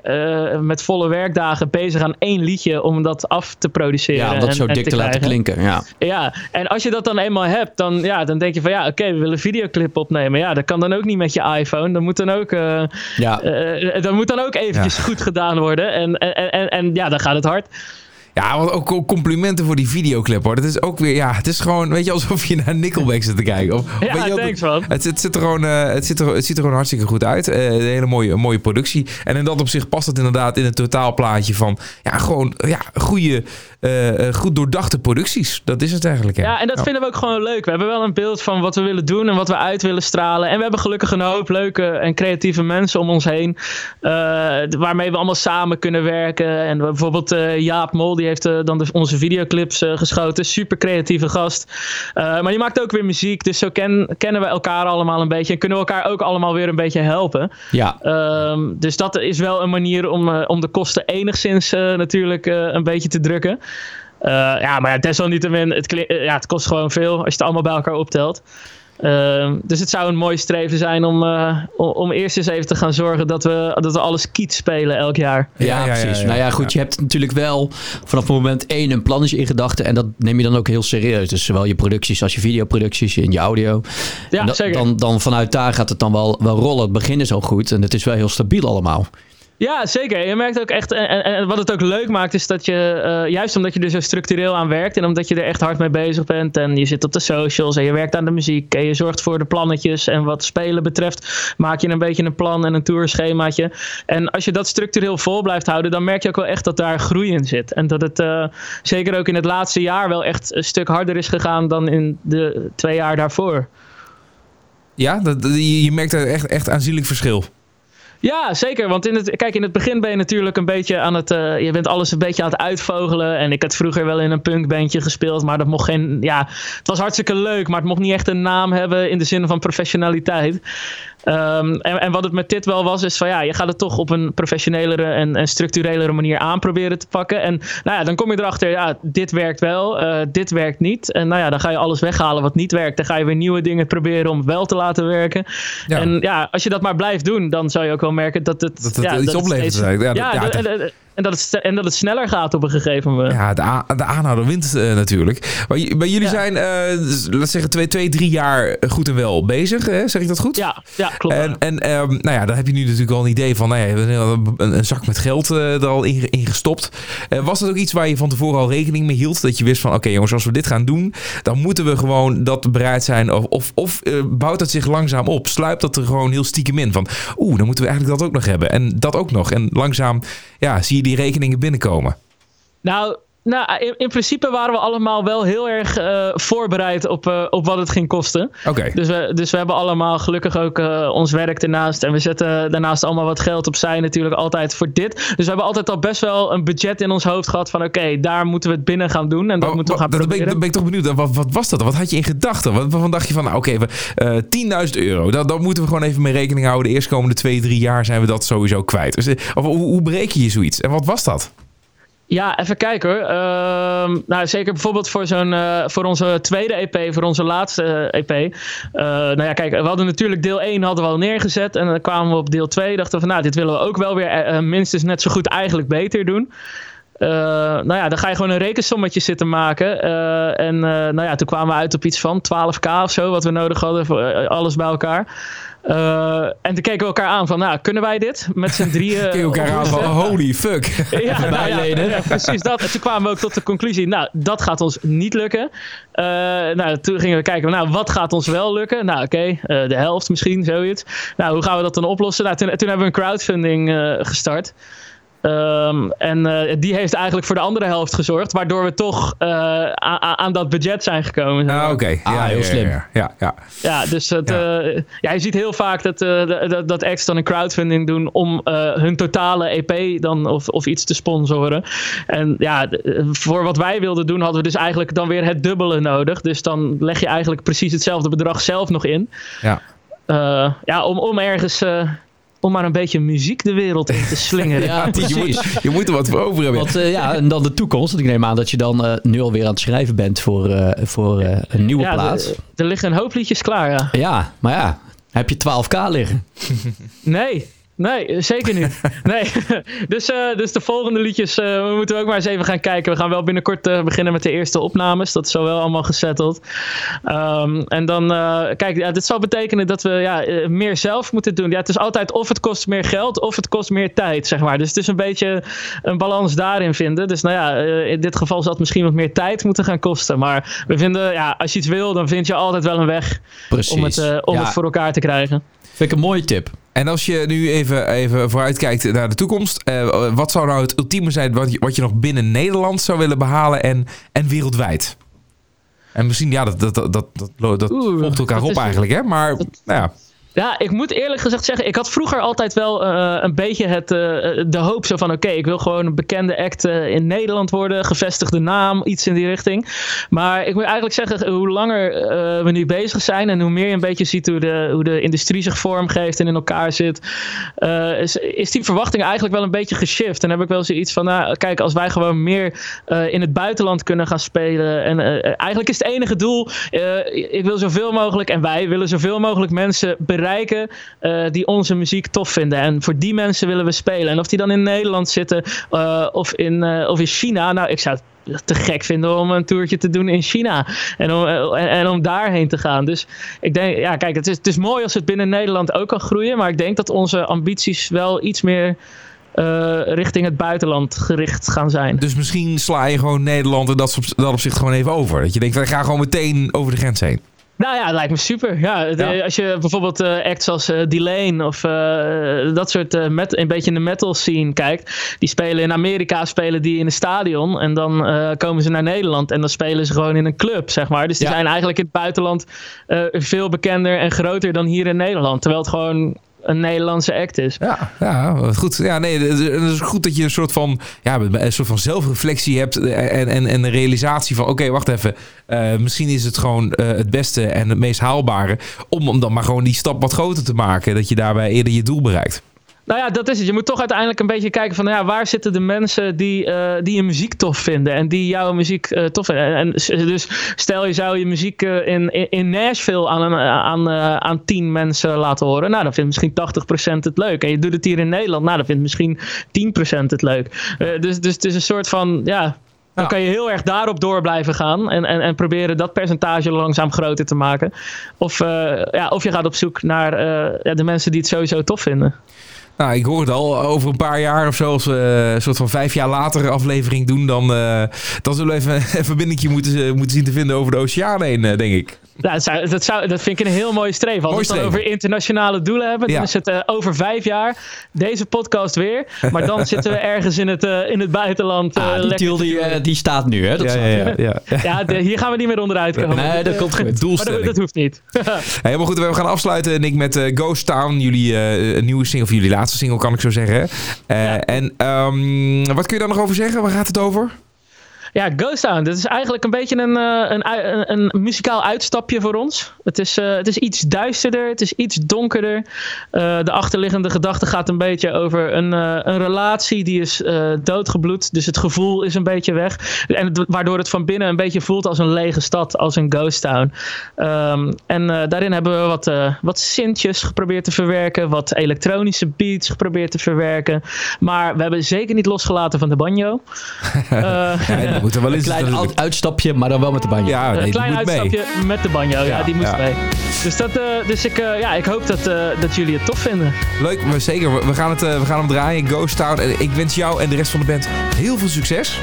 D: met volle werkdagen bezig aan één liedje om dat af te produceren.
B: Ja, om dat
D: en,
B: zo dik te, laten klinken. Ja.
D: ja, en als je dat dan eenmaal hebt, dan, ja, dan denk je van ja, oké, okay, we willen een videoclip opnemen. Ja, dat kan dan ook niet met je iPhone. Dat moet dan ook, ja. dat moet dan ook eventjes ja. goed gedaan worden. En en, en, en, en ja, dan gaat het hard.
A: Ja, want ook complimenten voor die videoclip hoor. Dat is ook weer, ja, het is gewoon, weet je, alsof je naar Nickelback zit te kijken. Of,
D: ja,
A: weet je,
D: thanks man.
A: Het, het, zit er gewoon, uh, het, zit er, het ziet er gewoon hartstikke goed uit. Uh, een hele mooie, mooie productie. En in dat opzicht past het inderdaad in het totaalplaatje van, ja, gewoon, ja, goede, uh, goed doordachte producties. Dat is het eigenlijk. Hè?
D: Ja, en dat vinden we ook gewoon leuk. We hebben wel een beeld van wat we willen doen en wat we uit willen stralen. En we hebben gelukkig een hoop leuke en creatieve mensen om ons heen. waarmee we allemaal samen kunnen werken. En bijvoorbeeld Jaap Mol, die heeft dan de, onze videoclips geschoten. Super creatieve gast. Maar die maakt ook weer muziek. Dus zo ken, kennen we elkaar allemaal een beetje. En kunnen we elkaar ook allemaal weer een beetje helpen.
B: Ja.
D: Um, dus dat is wel een manier om, om de kosten enigszins natuurlijk een beetje te drukken. Ja, maar ja, desalniettemin, het, ja, het kost gewoon veel als je het allemaal bij elkaar optelt. Uh, dus het zou een mooi streven zijn om, uh, om, om, eerst eens even te gaan zorgen dat we, dat we alles kiet spelen elk jaar.
B: Ja, ja, ja precies. Ja, ja, nou ja, goed, je hebt natuurlijk wel vanaf moment één een plannetje in gedachten. En dat neem je dan ook heel serieus. Dus zowel je producties als je videoproducties en je audio.
D: Ja,
B: da,
D: zeker.
B: Dan, dan vanuit daar gaat het dan wel, wel rollen. Het begin is al goed en het is wel heel stabiel allemaal.
D: Ja, zeker. Je merkt ook echt, en, en wat het ook leuk maakt, is dat je, uh, juist omdat je er zo structureel aan werkt en omdat je er echt hard mee bezig bent en je zit op de socials en je werkt aan de muziek en je zorgt voor de plannetjes en wat spelen betreft, maak je een beetje een plan en een tourschemaatje. En als je dat structureel vol blijft houden, dan merk je ook wel echt dat daar groei in zit. En dat het uh, zeker ook in het laatste jaar wel echt een stuk harder is gegaan dan in de twee jaar daarvoor.
A: Ja, dat, je merkt er echt, echt aanzienlijk verschil.
D: Ja, zeker. Want in het, kijk, in het begin ben je natuurlijk een beetje aan het. Uh, je bent alles een beetje aan het uitvogelen. En ik had vroeger wel in een punkbandje gespeeld. Maar dat mocht geen. Ja, het was hartstikke leuk. Maar het mocht niet echt een naam hebben in de zin van professionaliteit. Um, en, en, wat het met dit wel was, is van ja, je gaat het toch op een professionelere en, en structurelere manier aan proberen te pakken. En nou ja, dan kom je erachter, ja, dit werkt wel, uh, dit werkt niet. En nou ja, dan ga je alles weghalen wat niet werkt. Dan ga je weer nieuwe dingen proberen om wel te laten werken. Ja. En ja, als je dat maar blijft doen, dan zou je ook wel merken dat het,
A: dat het
D: ja,
A: iets
D: dat
A: oplevert.
D: steeds,
A: ja,
D: ja, en, dat het, en dat het sneller gaat op een gegeven moment.
A: Ja, de, de aanhouder wint uh, natuurlijk. Maar, maar jullie
D: Ja.
A: zijn, uh, laten zeggen, twee, twee, drie jaar goed en wel bezig. Hè? Zeg ik dat goed?
D: Ja, ja klopt.
A: En, en um, nou ja, dan heb je nu natuurlijk al een idee van, nou ja, een, een, een zak met geld uh, er al in, in gestopt. Was dat ook iets waar je van tevoren al rekening mee hield? Dat je wist van, oké okay, jongens, als we dit gaan doen, dan moeten we gewoon dat bereid zijn. Of, of, of bouwt het zich langzaam op? Sluipt dat er gewoon heel stiekem in? Van, oeh, dan moeten we eigenlijk dat ook nog hebben. En dat ook nog. En langzaam, ja, zie je die rekeningen binnenkomen.
D: Nou, nou, in, in, principe waren we allemaal wel heel erg uh, voorbereid op, uh, op wat het ging kosten.
A: Okay.
D: Dus, we, dus we hebben allemaal gelukkig ook uh, ons werk ernaast. En we zetten daarnaast allemaal wat geld opzij natuurlijk altijd voor dit. Dus we hebben altijd al best wel een budget in ons hoofd gehad van oké, okay, daar moeten we het binnen gaan doen. En dat
A: oh,
D: moeten we gaan
A: dat
D: proberen.
A: Ben ik, ben ik toch benieuwd, wat, wat was dat? Wat had je in gedachten? Wat, waarvan dacht je van, nou, oké, okay, 10.000 euro. Daar, daar moeten we gewoon even mee rekening houden. De eerstkomende twee, drie jaar zijn we dat sowieso kwijt. Dus, of, hoe, hoe breek je zoiets? En wat was dat?
D: Ja, even kijken hoor. Uh, nou, zeker bijvoorbeeld voor, zo'n, uh, voor onze tweede EP, voor onze laatste EP. Uh, nou ja, kijk, we hadden natuurlijk deel 1 hadden we al neergezet. En dan kwamen we op deel 2. Dachten we van, nou, dit willen we ook wel weer minstens net zo goed eigenlijk beter doen. Nou ja, dan ga je gewoon een rekensommetje zitten maken. En nou ja, toen kwamen we uit op iets van 12k of zo, wat we nodig hadden voor alles bij elkaar. Uh, en toen keken we elkaar aan van, nou, kunnen wij dit met z'n drieën?
A: Keken elkaar aan van, holy fuck.
D: ja, nou, ja, ja, precies dat. En toen kwamen we ook tot de conclusie, nou, dat gaat ons niet lukken. Uh, nou, toen gingen we kijken, nou, wat gaat ons wel lukken? Nou, oké, okay, uh, de helft misschien, zoiets. Nou, hoe gaan we dat dan oplossen? Nou, toen, toen hebben we een crowdfunding gestart. Um, en uh, die heeft eigenlijk voor de andere helft gezorgd, waardoor we toch uh, aan dat budget zijn gekomen.
A: Ah, oké. Okay.
B: Ah,
A: ja,
B: heel slim.
A: Ja, ja, ja.
D: ja dus het, ja. Uh, ja, je ziet heel vaak dat, dat, dat acts dan een crowdfunding doen om hun totale EP dan of, of iets te sponsoren. En ja, voor wat wij wilden doen hadden we dus eigenlijk dan weer het dubbele nodig. Dus dan leg je eigenlijk precies hetzelfde bedrag zelf nog in.
A: Ja.
D: ja, om, om ergens om maar een beetje muziek de wereld in te slingeren.
B: Ja,
A: je,
B: precies.
A: moet, je moet er wat voor over hebben.
B: Want eh, ja, en dan de toekomst. Want ik neem aan dat je dan eh, nu alweer aan het schrijven bent voor, eh, voor eh, een nieuwe
D: Ja,
B: plaat.
D: er- er liggen een hoop liedjes klaar, ja.
B: Ja, maar ja, heb je 12k liggen?
D: Nee, nee, zeker niet. Nee. dus, eh, dus de volgende liedjes eh, we moeten ook maar eens even gaan kijken. We gaan wel binnenkort eh, beginnen met de eerste opnames. Dat is zo wel allemaal gesetteld. Ehm, en dan, kijk, ja, dit zal betekenen dat we ja, meer zelf moeten doen. Ja, het is altijd of het kost meer geld of het kost meer tijd, zeg maar. Dus het is een beetje een balans daarin vinden. Dus nou ja, in dit geval zal het misschien wat meer tijd moeten gaan kosten. Maar we vinden, ja, als je iets wil, dan vind je altijd wel een weg
B: Precies.
D: om, het, om
B: ja,
D: het voor elkaar te krijgen.
B: Vind ik een mooie tip.
A: En als je nu even, even vooruitkijkt naar de toekomst. eh, wat zou nou het ultieme zijn wat je, wat je nog binnen Nederland zou willen behalen en, en wereldwijd? En misschien, ja, dat, dat, dat, dat, dat, volgt elkaar
D: dat
A: op eigenlijk, hè? Maar, nou ja.
D: Ja, ik moet eerlijk gezegd zeggen, ik had vroeger altijd wel eh, een beetje het, eh, de hoop zo van, oké, ik wil gewoon een bekende act eh, in Nederland worden, gevestigde naam, iets in die richting. Maar ik moet eigenlijk zeggen, hoe langer eh, we nu bezig zijn en hoe meer je een beetje ziet hoe de, hoe de industrie zich vormgeeft en in elkaar zit, eh, is, is die verwachting eigenlijk wel een beetje geshift. En heb ik wel zoiets van, nou, kijk, als wij gewoon meer eh, in het buitenland kunnen gaan spelen. En eh, eigenlijk is het enige doel, eh, ik wil zoveel mogelijk en wij willen zoveel mogelijk mensen bereiken eh, die onze muziek tof vinden. En voor die mensen willen we spelen. En of die dan in Nederland zitten eh, of, in, eh, of in China, nou, ik zou het te gek vinden om een toertje te doen in China. En om, en, om daarheen te gaan. Dus ik denk, ja, kijk, het is, het is mooi als het binnen Nederland ook kan groeien. Maar ik denk dat onze ambities wel iets meer richting het buitenland gericht gaan zijn.
A: Dus misschien sla je gewoon Nederland en dat, op, dat opzicht gewoon even over. Dat je denkt, wij gaan gewoon meteen over de grens heen.
D: Nou ja, het lijkt me super. Ja. Als je bijvoorbeeld eh, acts als uh, Delane of eh, dat soort eh, met, een beetje in de metal scene kijkt. Die spelen in Amerika, spelen die in een stadion. En dan eh, komen ze naar Nederland en dan spelen ze gewoon in een club, zeg maar. Dus die
B: Ja.
D: zijn eigenlijk in het buitenland eh, veel bekender en groter dan hier in Nederland. Terwijl het gewoon een Nederlandse act is.
A: Ja, ja goed. Ja, nee, het is- goed dat je een soort van, ja, een soort van zelfreflectie hebt en, en, en een realisatie van, oké, wacht even. eh, misschien is het gewoon eh, het beste en het meest haalbare om, om dan maar gewoon die stap wat groter te maken. Dat je daarbij eerder je doel bereikt.
D: Nou ja, dat is het. Je moet toch uiteindelijk een beetje kijken van, nou ja, waar zitten de mensen die, eh, die je muziek tof vinden en die jouw muziek eh, tof vinden. En dus stel je zou je muziek eh, in, in- Nashville aan, een, aan, aan tien mensen laten horen. Nou, dan vindt misschien 80% het leuk. En je doet het hier in Nederland, nou, dan vindt misschien 10% het leuk. Dus, dus het is een soort van, ja, dan kan je heel erg daarop door blijven gaan en, en, en proberen dat percentage langzaam groter te maken. Of, ja, of je gaat op zoek naar de mensen die het sowieso tof vinden.
A: Nou, ik hoor het al. Over een paar jaar of zo, als we eh, een soort van vijf jaar later aflevering doen, dan, eh, dan zullen we even een verbinding moeten, eh, moeten zien te vinden over de oceaan heen, denk ik.
D: Ja, dat, zou, dat, zou, dat vind ik een heel mooie streven. Als we het dan over internationale doelen hebben,
A: Ja.
D: dan is het eh, over vijf jaar deze podcast weer. Maar dan zitten we ergens in het, eh, in het buitenland. eh,
B: Ah, die deal die, die staat nu, hè? Dat
A: Ja, ja, ja. ja.
D: ja, de- hier gaan we niet meer onderuit komen.
B: Nee, dat komt goed.
D: Maar dat,
A: Doelstelling.
D: dat hoeft niet.
A: Helemaal goed, we gaan afsluiten, Nick, met eh, Ghost Town. Jullie eh, nieuwe single, of jullie laatste single, kan ik zo zeggen. Eh,
D: Ja.
A: En ehm, wat kun je daar nog over zeggen? Waar gaat het over?
D: Ja, Ghost Town. Dat is eigenlijk een beetje een, eh, een, een, een muzikaal uitstapje voor ons. Het is, eh, het is iets duisterder, het is iets donkerder. Eh, de achterliggende gedachte gaat een beetje over een, een relatie die is doodgebloed. Dus het gevoel is een beetje weg. En het- waardoor het van binnen een beetje voelt als een lege stad, als een ghost town. Ehm, en daarin hebben we wat, wat synthjes geprobeerd te verwerken. Wat elektronische beats geprobeerd te verwerken. Maar we hebben zeker niet losgelaten van de banjo.
A: Ja, moet er wel
B: Een
A: eens
B: klein
A: natuurlijk.
B: uit- uitstapje, maar dan wel met de banjo.
A: Ja, nee,
D: een
A: die
D: klein
A: moet mee.
D: uitstapje met de banjo. Ja,
A: Ja,
D: die moest
A: ja.
D: mee. Dus, dat, eh, dus ik, eh, ja, ik hoop dat, eh, dat jullie het tof vinden.
A: Leuk, maar zeker. We- gaan, het, eh, we gaan hem draaien, Ghost Town. En ik wens jou en de rest van de band heel veel succes.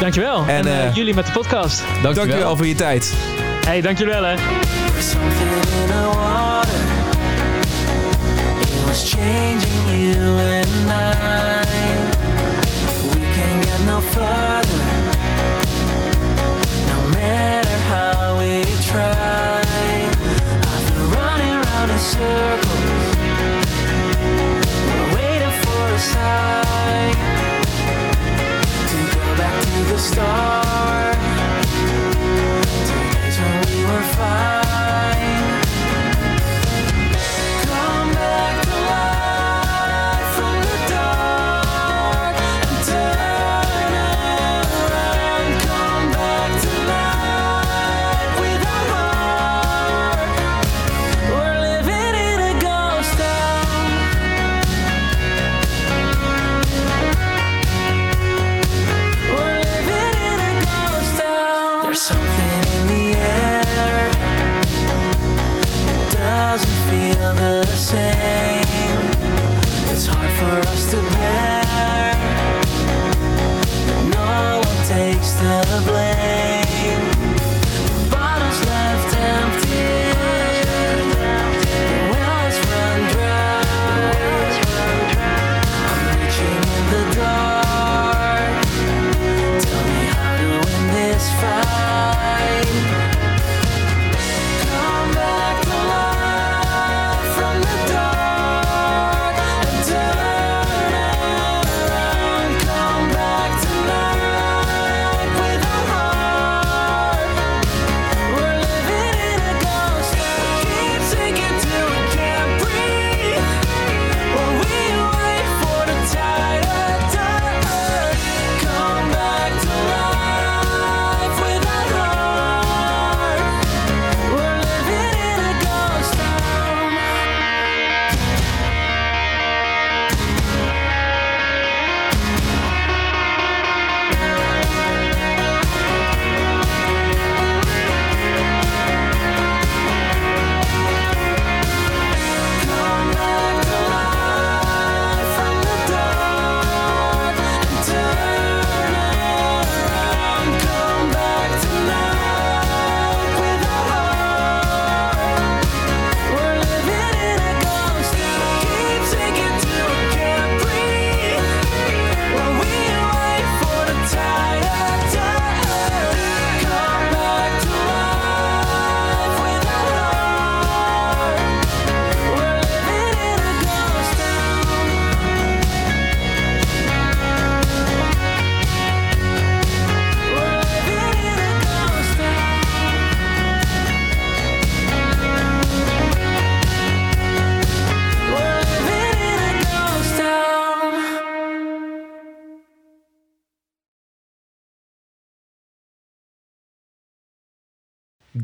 D: Dankjewel. En,
A: En,
D: jullie met de podcast.
B: Dankjewel.
A: Dankjewel voor je tijd.
D: Hey, dankjewel hè.
C: Was changing you and I. try. I've been running around in circles. Waiting for a sign. To go back to the start. To days when we were fine.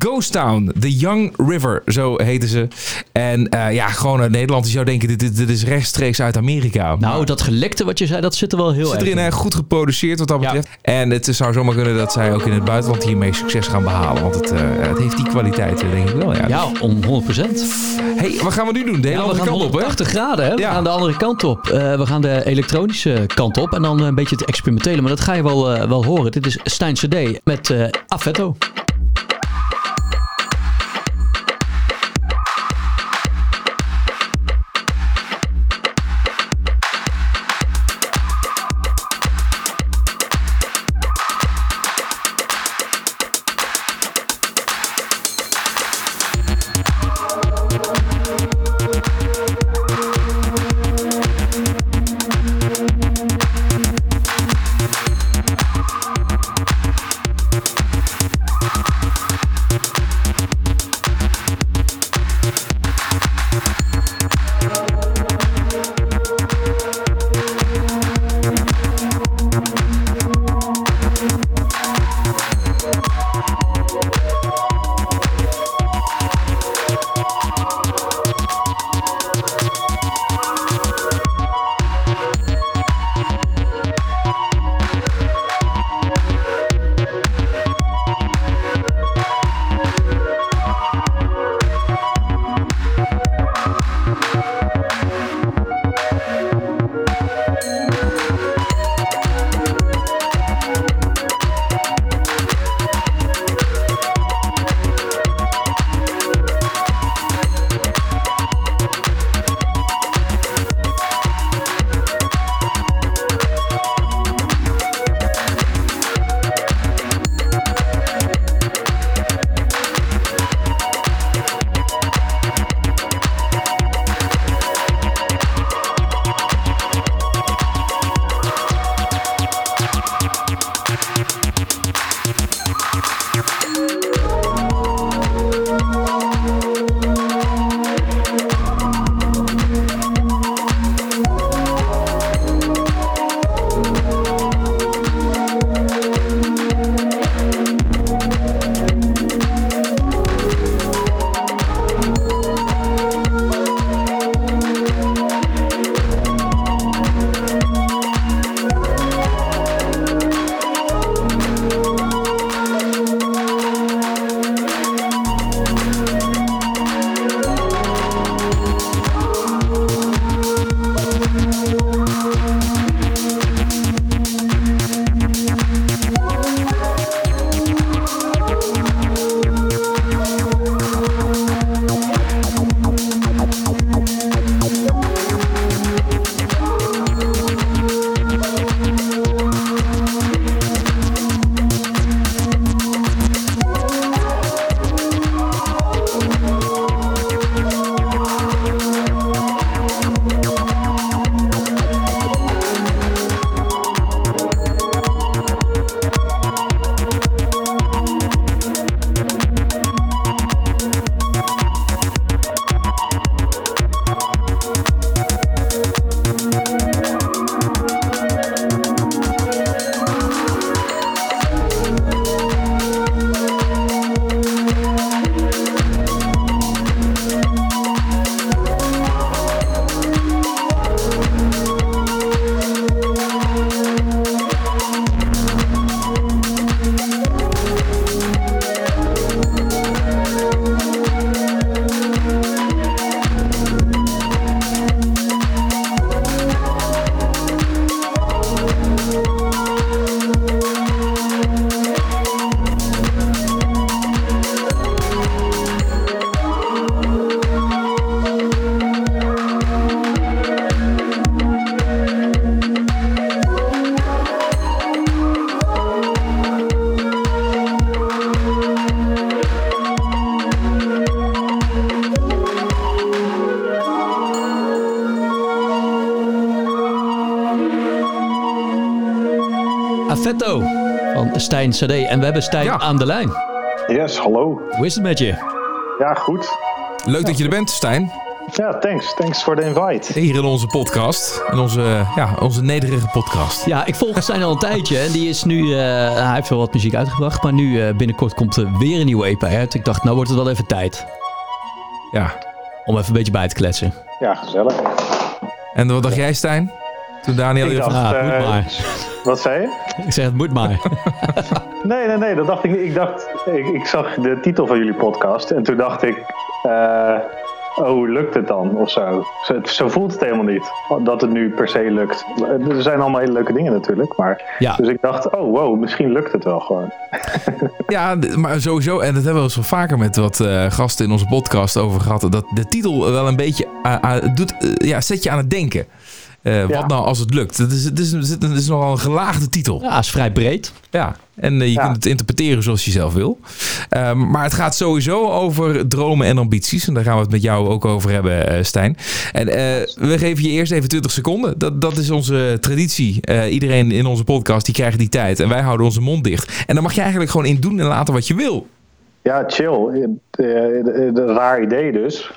C: Ghost Town, The
A: Young River, zo heten ze. En eh, ja, gewoon uit Nederland. Je zou denken, dit, dit, dit is rechtstreeks uit Amerika.
B: Nou, dat gelekte wat je zei, dat zit er wel heel
A: zit
B: erg
A: erin
B: in.
A: erg goed geproduceerd wat dat
B: Ja.
A: betreft. En het zou zomaar kunnen dat zij ook in het buitenland hiermee succes gaan behalen. Want het, eh, het heeft die kwaliteit, eh, denk ik wel. Ja.
B: Ja, om 100%.
A: hey, wat gaan we nu doen? De hele
B: Ja,
A: andere kant op, hè?
B: 180 graden, hè? We gaan de andere kant op. We gaan de elektronische kant op en dan een beetje het experimentele. Maar dat ga je wel, wel horen. Dit is Stijn CD met Affetto. Stijn CD. En we hebben Stijn
A: Ja.
B: aan de lijn.
E: Yes, hallo.
B: Hoe is het met je?
E: Ja, goed.
A: Leuk dat je er bent, Stijn.
E: Ja, thanks. Thanks voor de invite.
A: Hier in onze podcast. In onze, ja, onze nederige podcast.
B: Ja, ik volg Stijn al een tijdje. En die is nu, eh, hij heeft wel wat muziek uitgebracht. Maar nu eh, binnenkort komt er weer een nieuwe EP uit. Ik dacht, nou wordt het wel even tijd.
A: Ja.
B: Om even een beetje bij te kletsen.
E: Ja, gezellig.
A: En wat dacht jij, Stijn? Toen Daniel...
E: Ik
A: je
B: Ah, het
E: eh,
B: maar.
E: Wat zei je?
B: Ik zeg, het moet maar.
E: Nee, nee, nee, dat dacht ik niet. Ik dacht, ik, ik zag de titel van jullie podcast en toen dacht ik, eh, oh, hoe lukt het dan? Of zo. Zo, zo voelt het helemaal niet, dat het nu per se lukt. Er zijn allemaal hele leuke dingen natuurlijk, maar...
B: Ja.
E: Dus ik dacht, oh wow, misschien lukt het wel gewoon.
A: Ja, maar sowieso, en dat hebben we eens wel vaker met wat eh, gasten in onze podcast over gehad, dat de titel wel een beetje ah, doet, eh, ja, zet je aan het denken. Eh,
E: Ja.
A: Wat nou als het lukt? Het is, het, is, het is- het is nogal een gelaagde titel.
B: Ja, is vrij breed.
A: Ja, en eh, je
E: Ja.
A: kunt het interpreteren zoals je zelf wil. Ehm, maar het gaat sowieso over dromen en ambities. En daar gaan we het met jou ook over hebben, eh, Stijn. En eh, we geven je eerst even 20 seconden. Dat, dat is onze traditie. Eh, iedereen in onze podcast die krijgt die tijd. En wij houden onze mond dicht. En dan mag je eigenlijk gewoon in doen en laten wat je wil.
E: Ja, chill. Een raar idee dus.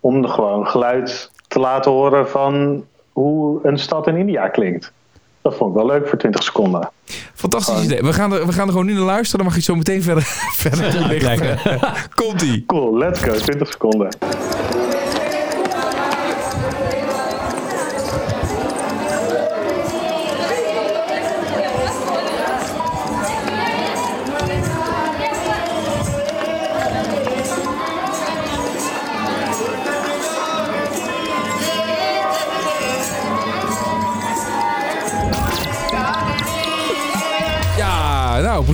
E: Om gewoon geluid te laten horen van hoe een stad in India klinkt. Dat vond ik wel leuk voor 20 seconden.
A: Fantastisch idee. We gaan, er, we gaan er gewoon nu naar luisteren. Dan mag je zo meteen verder, verder toelichten. Komt-ie.
E: Cool, let's go. 20 seconden.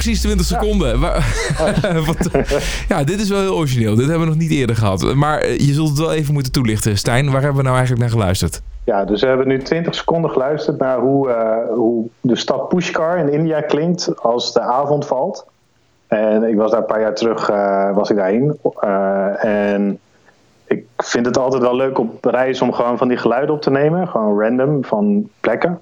A: Precies 20 seconden. Wa- Wat- ja, dit is wel heel origineel. Dit hebben we nog niet eerder gehad. Maar eh, je zult het wel even moeten toelichten. Stijn, waar hebben we nou eigenlijk naar geluisterd?
E: Ja, dus we hebben nu 20 seconden geluisterd naar hoe, eh, hoe de stad Pushkar in India klinkt als de avond valt. En ik was daar een paar jaar terug, eh, was ik daarheen. En ik vind het altijd wel leuk op reis om gewoon van die geluiden op te nemen. Gewoon random van plekken.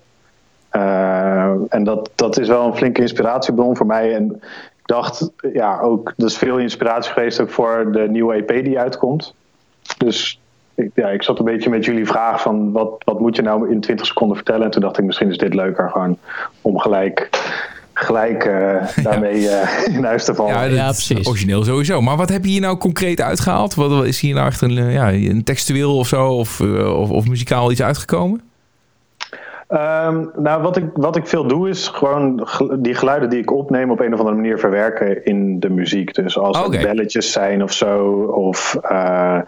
E: Eh, en dat, dat is wel een flinke inspiratiebron voor mij. En ik dacht, ja, ook, dat is veel inspiratie geweest ook voor de nieuwe EP die uitkomt. Dus ik, ja, ik zat een beetje met jullie vraag van wat, wat moet je nou in 20 seconden vertellen? En toen dacht ik, misschien is dit leuker gewoon om gelijk, gelijk eh, daarmee eh, in huis te vallen.
A: Ja,
B: precies.
A: Origineel sowieso. Maar wat heb je hier nou concreet uitgehaald? Wat wat is hier nou echt een, ja, een textueel of zo? Of, of, of muzikaal iets uitgekomen?
E: Ehm, nou, wat ik, wat ik veel doe is gewoon die geluiden die ik opneem op een of andere manier verwerken in de muziek. Dus als het belletjes zijn of zo, of eh,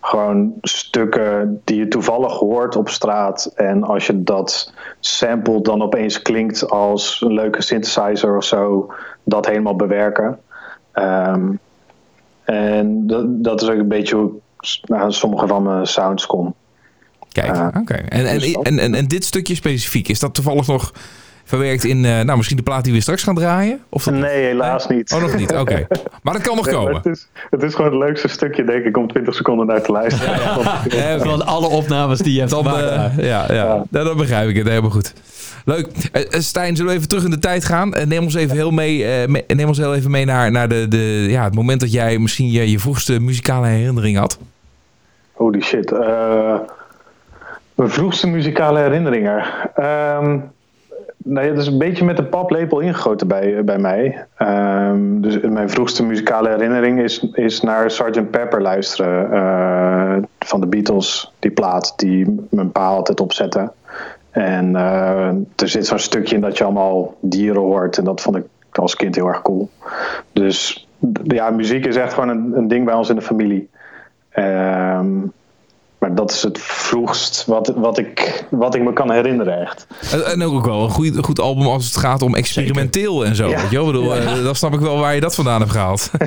E: gewoon stukken die je toevallig hoort op straat. En als je dat sampled dan opeens klinkt als een leuke synthesizer of zo, dat helemaal bewerken. Ehm, en dat, dat is ook een beetje hoe ik naar sommige van mijn sounds kom.
A: Kijk,
E: Ah.
A: oké. En, en,
E: Dus
A: en, en, en dit stukje specifiek, is dat toevallig nog verwerkt in, eh, nou misschien de plaat die we straks gaan draaien? Of dat-
E: Nee, helaas niet.
A: Oh, nog niet, oké. Maar dat kan nog
E: Nee,
A: komen.
E: het, is, het is gewoon het leukste stukje, denk ik, om 20 seconden naar te luisteren.
B: Van alle opnames die je hebt
A: Dan,
B: gemaakt.
A: eh, ja, ja.
E: Ja.
A: Nou, dan begrijp ik het helemaal goed. Leuk. Eh, Stijn, zullen we even terug in de tijd gaan? Eh, neem ons even heel mee, eh, me- neem ons heel even mee naar, naar de, de, ja, het moment dat jij misschien je, je vroegste muzikale herinnering had.
E: Holy shit. eh, mijn vroegste muzikale herinneringen. Ehm nou ja, dat is een beetje met de paplepel ingegoten bij, bij mij. Ehm, dus mijn vroegste muzikale herinnering is, is naar Sgt. Pepper luisteren. eh, van de Beatles, die plaat die mijn pa altijd opzette. En eh, er zit zo'n stukje in dat je allemaal dieren hoort. En dat vond ik als kind heel erg cool. Dus ja, muziek is echt gewoon een, een ding bij ons in de familie. Ehm, maar dat is het vroegst wat, wat, ik, wat ik me kan herinneren, echt.
A: En, ook wel een goed, goed album als het gaat om experimenteel en zo.
E: Ja.
A: Weet bedoel, eh, dan snap ik wel waar je dat vandaan hebt gehaald.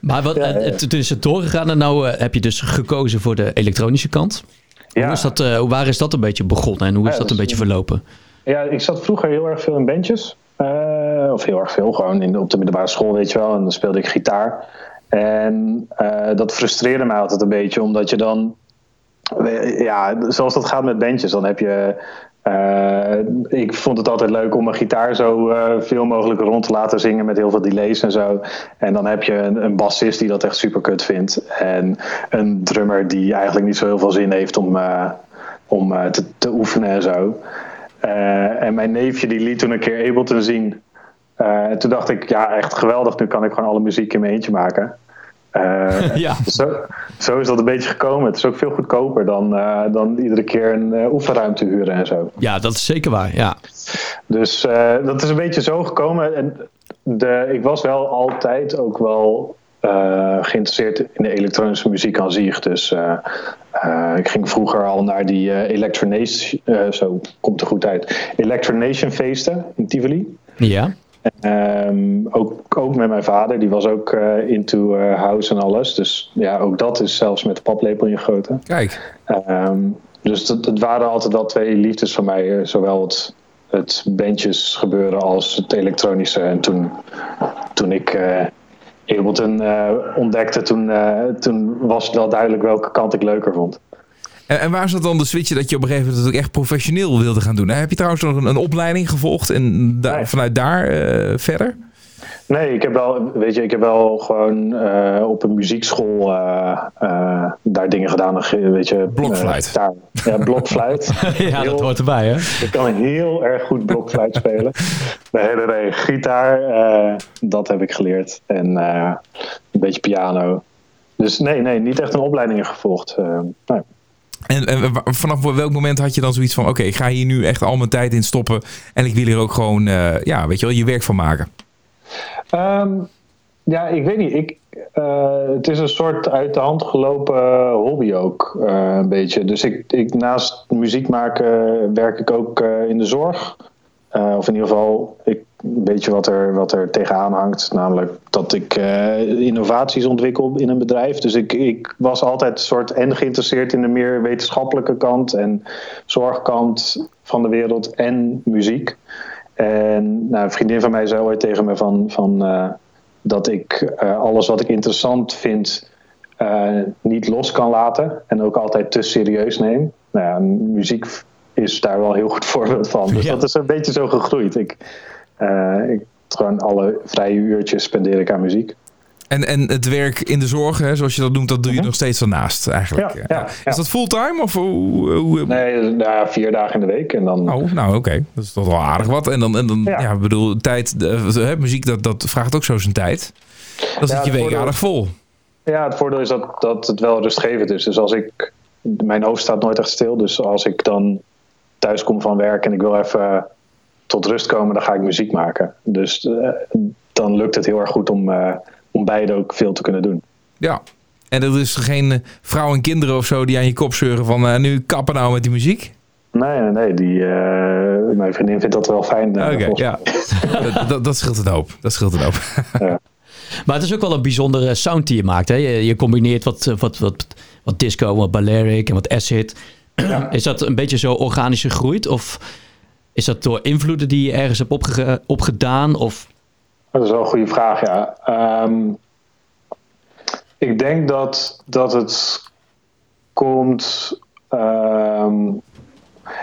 B: Maar wat, eh, het- toen is het doorgegaan en nou eh, heb je dus gekozen voor de elektronische kant. Hoe
E: Ja.
B: is dat, eh, waar is dat een beetje begonnen en hoe is
E: Ja,
B: dat een
E: dat is-
B: beetje verlopen?
E: Ja, ik zat vroeger heel erg veel in bandjes. Eh, of heel erg veel, gewoon in, op de middelbare school, weet je wel. En dan speelde ik gitaar. En eh, dat frustreerde mij altijd een beetje, omdat je dan ja, zoals dat gaat met bandjes, dan heb je. eh, ik vond het altijd leuk om mijn gitaar zo eh, veel mogelijk rond te laten zingen met heel veel delays en zo. En dan heb je een, een bassist die dat echt super kut vindt. En een drummer die eigenlijk niet zo heel veel zin heeft om, eh, om te, te oefenen en zo. En mijn neefje die liet toen een keer Ableton zien. En toen dacht ik, ja, echt geweldig. Nu kan ik gewoon alle muziek in mijn eentje maken. Eh,
B: Ja.
E: zo, zo is dat een beetje gekomen. Het is ook veel goedkoper dan, eh, dan iedere keer een eh, oefenruimte huren en zo.
B: Ja, dat is zeker waar. Ja.
E: Dus dat is een beetje zo gekomen. En de, ik was wel altijd ook wel geïnteresseerd in de elektronische muziek aan zich. Dus ik ging vroeger al naar die Electronation, zo komt er goed uit, Electronation feesten in Tivoli.
B: Ja.
E: Ehm, ook, ook met mijn vader, die was ook eh, into eh, house en alles. Dus ja, ook dat is zelfs met de paplepel ingegoten.
A: Kijk.
E: Ehm, dus dat, het waren altijd wel twee liefdes van mij. eh, Zowel het, het bandjes gebeuren als het elektronische. En toen, toen ik Ableton ontdekte, toen, toen was het wel duidelijk welke kant ik leuker vond.
A: En, en waar zat dan de switch dat je op een gegeven moment ook echt professioneel wilde gaan doen? Heb je trouwens nog een, een opleiding gevolgd en
E: Nee.
A: vanuit daar eh, verder?
E: Nee, ik heb wel, weet je, ik heb wel gewoon eh, op een muziekschool eh, daar dingen gedaan. Weet je,
A: Blokfluit.
E: daar, ja, blokfluit.
B: ja, dat hoort erbij, hè?
E: Ik kan heel erg goed blokfluit spelen. De hele rij. Gitaar, dat heb ik geleerd. En een beetje piano. Dus nee, nee, niet echt een opleiding gevolgd. Nee.
A: En, en vanaf welk moment had je dan zoiets van: oké, ik ga hier nu echt al mijn tijd in stoppen en ik wil hier ook gewoon, eh, ja, weet je wel, je werk van maken?
E: Ehm, ja, ik weet niet. Ik, eh, het is een soort uit de hand gelopen hobby ook, eh, een beetje. Dus ik, ik, naast muziek maken werk ik ook eh, in de zorg. Eh, of in ieder geval, ik, beetje wat er, wat er tegenaan hangt. Namelijk dat ik eh, innovaties ontwikkel in een bedrijf. Dus ik, ik was altijd een soort en geïnteresseerd in de meer wetenschappelijke kant en zorgkant van de wereld en muziek. En nou, een vriendin van mij zei ooit tegen me van, van, eh, dat ik eh, alles wat ik interessant vind niet los kan laten. En ook altijd te serieus neem. Nou ja, muziek is daar wel een heel goed voorbeeld van. Dus
B: Ja.
E: dat is een beetje zo gegroeid. Ik, ik gewoon alle vrije uurtjes spendeer ik aan muziek.
A: En, en het werk in de zorg, hè, zoals je dat noemt, dat doe je nog steeds daarnaast eigenlijk.
E: Mhm. Ja, ja, ja.
A: Is dat fulltime of hoe? hoe
E: Nee, nou ja, vier dagen in de week. En dan,
A: Oh, nou oké. Dat is toch wel aardig wat. En dan, en dan ja. Ik bedoel, tijd, de, hè, muziek, dat, dat vraagt ook zo zijn tijd. Dan zit je week
E: voordeel-
A: aardig vol.
E: Ja, het voordeel is dat, dat het wel rustgevend is. Dus als ik. Mijn hoofd staat nooit echt stil. Dus als ik dan thuis kom van werk en ik wil even tot rust komen, dan ga ik muziek maken. Dus eh, dan lukt het heel erg goed om, eh, om beide ook veel te kunnen doen.
A: Ja. En er is geen eh, vrouw en kinderen of zo die aan je kop zeuren van eh, nu kappen nou met die muziek?
E: Nee, nee, nee. Die, eh, mijn vriendin vindt dat wel fijn.
A: Oké, ja. dat, dat, dat scheelt een hoop. Dat scheelt een hoop.
B: Maar het is ook wel een bijzondere sound die je maakt. Hè? Je, je combineert wat, wat, wat, wat disco, wat Balearic en wat acid. Is dat een beetje zo organisch gegroeid? Of is dat door invloeden die je ergens hebt opge opgedaan? Of
E: Dat is wel een goede vraag, ja. Ehm, ik denk dat, dat het komt. ehm,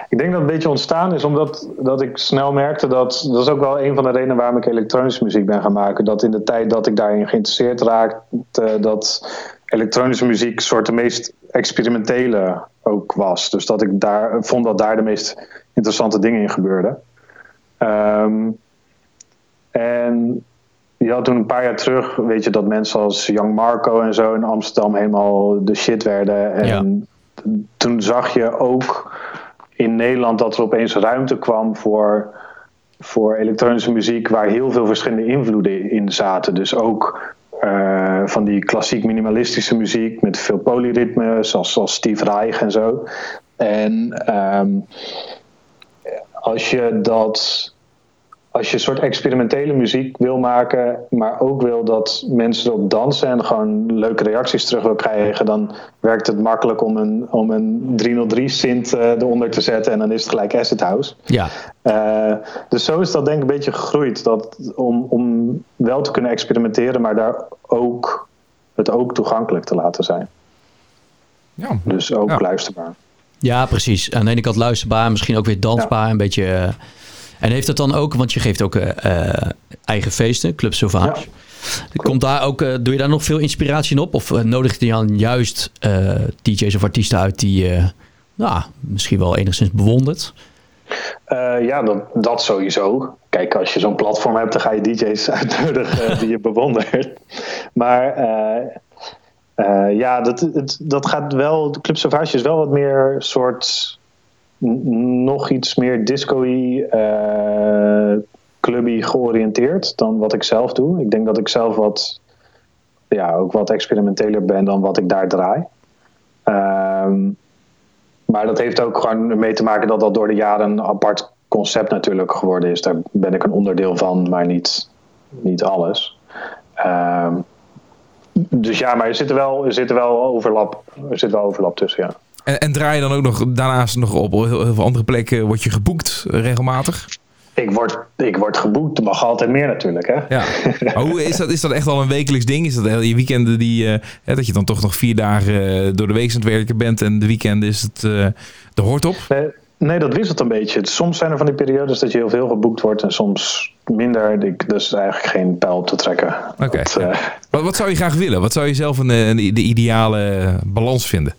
E: ik denk dat het een beetje ontstaan is omdat dat ik snel merkte dat. Dat is ook wel een van de redenen waarom ik elektronische muziek ben gaan maken. Dat in de tijd dat ik daarin geïnteresseerd raakte, dat elektronische muziek soort de meest experimentele ook was. Dus dat ik daar vond dat daar de meest interessante dingen in gebeurden. Ehm, en je had toen een paar jaar terug, weet je, dat mensen als Young Marco en zo in Amsterdam helemaal de shit werden. En toen zag je ook in Nederland dat er opeens ruimte kwam voor, voor elektronische muziek waar heel veel verschillende invloeden in zaten. Dus ook eh, van die klassiek minimalistische muziek met veel polyritme, zoals, zoals Steve Reich en zo. En ehm, als je dat als je een soort experimentele muziek wil maken, maar ook wil dat mensen erop dansen en gewoon leuke reacties terug wil krijgen, dan werkt het makkelijk om een, om een 303 synth eh, eronder te zetten en dan is het gelijk acid house.
B: ja,
E: Eh, dus zo is dat denk ik een beetje gegroeid. Dat om, om wel te kunnen experimenteren, maar daar ook, het ook toegankelijk te laten zijn.
A: Ja.
E: Dus ook
A: Ja.
E: luisterbaar.
B: Ja, precies. Aan de ene kant luisterbaar, misschien ook weer dansbaar. Een beetje. eh, en heeft het dan ook, want je geeft ook eh, eh, eigen feesten, Club Sauvage. Komt daar ook, doe je daar nog veel inspiratie in op? Of nodig je dan juist DJ's of artiesten uit die je nou, misschien wel enigszins bewondert?
E: Ja, dat, dat sowieso. Kijk, als je zo'n platform hebt, dan ga je DJ's uitnodigen die je bewondert. Maar eh, ja, dat, het, dat gaat wel. Club Sauvage is wel wat meer soort. nog iets meer disco-y, eh, clubby georiënteerd dan wat ik zelf doe. Ik denk dat ik zelf wat. Ja, ook wat experimenteler ben dan wat ik daar draai. Ehm, maar dat heeft ook gewoon mee te maken dat dat door de jaren een apart concept natuurlijk geworden is. Daar ben ik een onderdeel van, maar niet, niet alles. Ehm, dus ja, maar er zit er wel, er zit er wel overlap, er zit wel overlap tussen, ja.
A: En, en draai je dan ook nog daarnaast nog op heel, heel veel andere plekken? Word je geboekt eh, regelmatig?
E: Ik word, ik word geboekt, er mag altijd meer natuurlijk, hè?
A: Ja. Maar hoe is dat? Is dat echt al een wekelijks ding? Is dat je weekenden die, eh, dat je dan toch nog vier dagen eh, door de week aan het werken bent en de weekenden is het eh de hoort op?
E: Nee, nee, dat wisselt een beetje. Soms zijn er van die periodes dat je heel veel geboekt wordt en soms minder. Ik, dus eigenlijk geen pijl op te trekken.
A: Oké.
E: Eh,
A: Wat, wat zou je graag willen? Wat zou je zelf een, eh, een, de ideale balans vinden?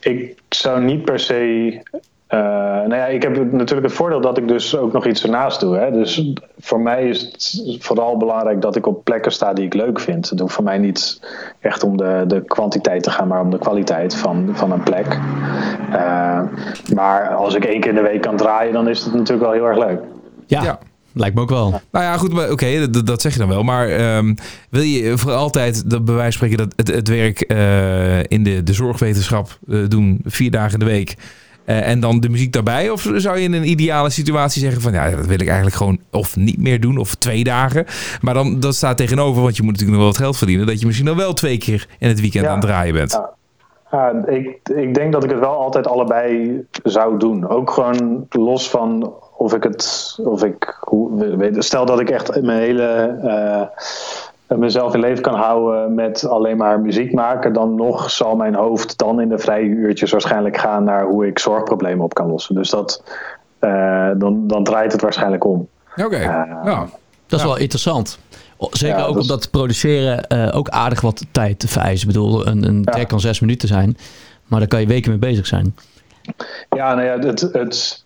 E: Ik zou niet per se. eh, nou ja, ik heb natuurlijk het voordeel dat ik dus ook nog iets ernaast doe. Hè? Dus voor mij is het vooral belangrijk dat ik op plekken sta die ik leuk vind. Het hoeft voor mij niet echt om de, de kwantiteit te gaan, maar om de kwaliteit van, van een plek. Eh, maar als ik één keer in de week kan draaien, dan is het natuurlijk wel heel erg leuk.
B: Ja,
A: Ja.
B: Lijkt me ook wel.
A: Nou ja, goed, maar oké, dat, dat zeg je dan wel. Maar ehm, wil je voor altijd, dat bij wijze van spreken, dat het, het werk eh, in de, de zorgwetenschap eh, doen, vier dagen in de week, eh, en dan de muziek daarbij? Of zou je in een ideale situatie zeggen van, ja, dat wil ik eigenlijk gewoon of niet meer doen, of twee dagen. Maar dan, dat staat tegenover, want je moet natuurlijk nog wel wat geld verdienen, dat je misschien dan wel twee keer in het weekend
E: Ja.
A: aan het draaien bent.
E: Ja. Ja, ik, ik denk dat ik het wel altijd allebei zou doen. Ook gewoon los van of ik het. Of ik, hoe, stel dat ik echt mijn hele. eh, mezelf in leven kan houden met alleen maar muziek maken, dan nog zal mijn hoofd dan in de vrije uurtjes waarschijnlijk gaan naar hoe ik zorgproblemen op kan lossen. Dus dat, eh, dan, dan draait het waarschijnlijk om.
A: Oké, ja.
B: Dat is
A: Ja.
B: wel interessant. Zeker
E: Ja,
B: ook
E: dus-
B: omdat produceren eh, ook aardig wat tijd te vereisen. Ik bedoel, een, een track kan zes minuten zijn. Maar daar kan je weken mee bezig zijn.
E: Ja, nou ja, het, het,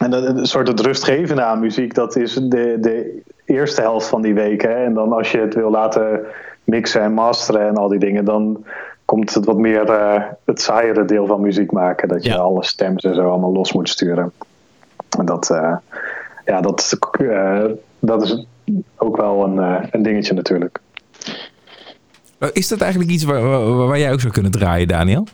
E: en dat, het soort het rustgevende aan muziek, dat is de, de eerste helft van die week. Hè? En dan als je het wil laten mixen en masteren en al die dingen, dan komt het wat meer eh, het saaiere deel van muziek maken. Dat je
B: Ja.
E: alle stems en zo allemaal los moet sturen. En dat, eh, ja, dat, eh, dat is ook wel een, eh, een dingetje natuurlijk.
A: Is dat eigenlijk iets waar, waar, waar jij ook zou kunnen draaien, Daniel?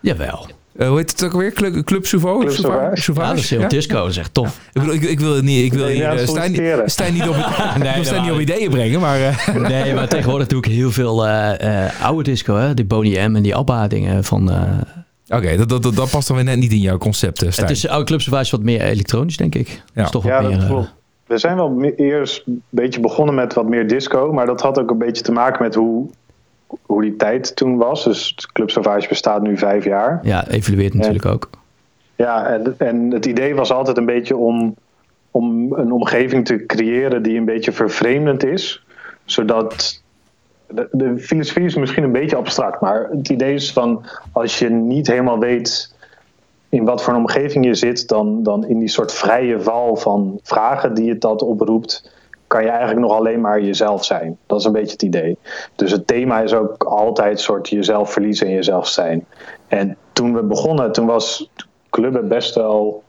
B: Jawel.
A: Eh, hoe heet het ook alweer? Club, Club Souveau?
E: Club
A: Sauvage?
E: Sauvage.
B: Ja, dat is heel
A: Ja?
B: disco. Dat is echt tof.
A: Ik, bedoel, ik, ik wil het niet. Ik wil hier
E: ja,
A: eh, Stijn, niet-
E: solliciteren.
A: Stijn niet op,
B: Nee,
A: ik wil Stijn
B: dat
A: niet op ideeën brengen, maar eh,
B: Nee, maar tegenwoordig doe ik heel veel eh, eh, oude disco. Hè? Die Boney M en die ABBA dingen van... eh,
A: oké, dat, dat, dat, dat past dan weer net niet in jouw concept, eh, Stijn.
B: het is oude clubs wat meer elektronisch, denk ik. Dat is toch wat
E: Ja,
B: meer...
E: dat klopt. We zijn wel eerst een beetje begonnen met wat meer disco, maar dat had ook een beetje te maken met hoe, hoe die tijd toen was. Dus Club Sauvage bestaat nu vijf jaar.
B: ja, evolueert natuurlijk ook.
E: Ja, en, en het idee was altijd een beetje om, om een omgeving te creëren die een beetje vervreemdend is, zodat. De, de filosofie is misschien een beetje abstract, maar het idee is van als je niet helemaal weet in wat voor een omgeving je zit, dan, dan in die soort vrije val van vragen die het dat oproept, kan je eigenlijk nog alleen maar jezelf zijn. Dat is een beetje het idee. Dus het thema is ook altijd soort jezelf verliezen en jezelf zijn. En toen we begonnen, toen was clubben best wel,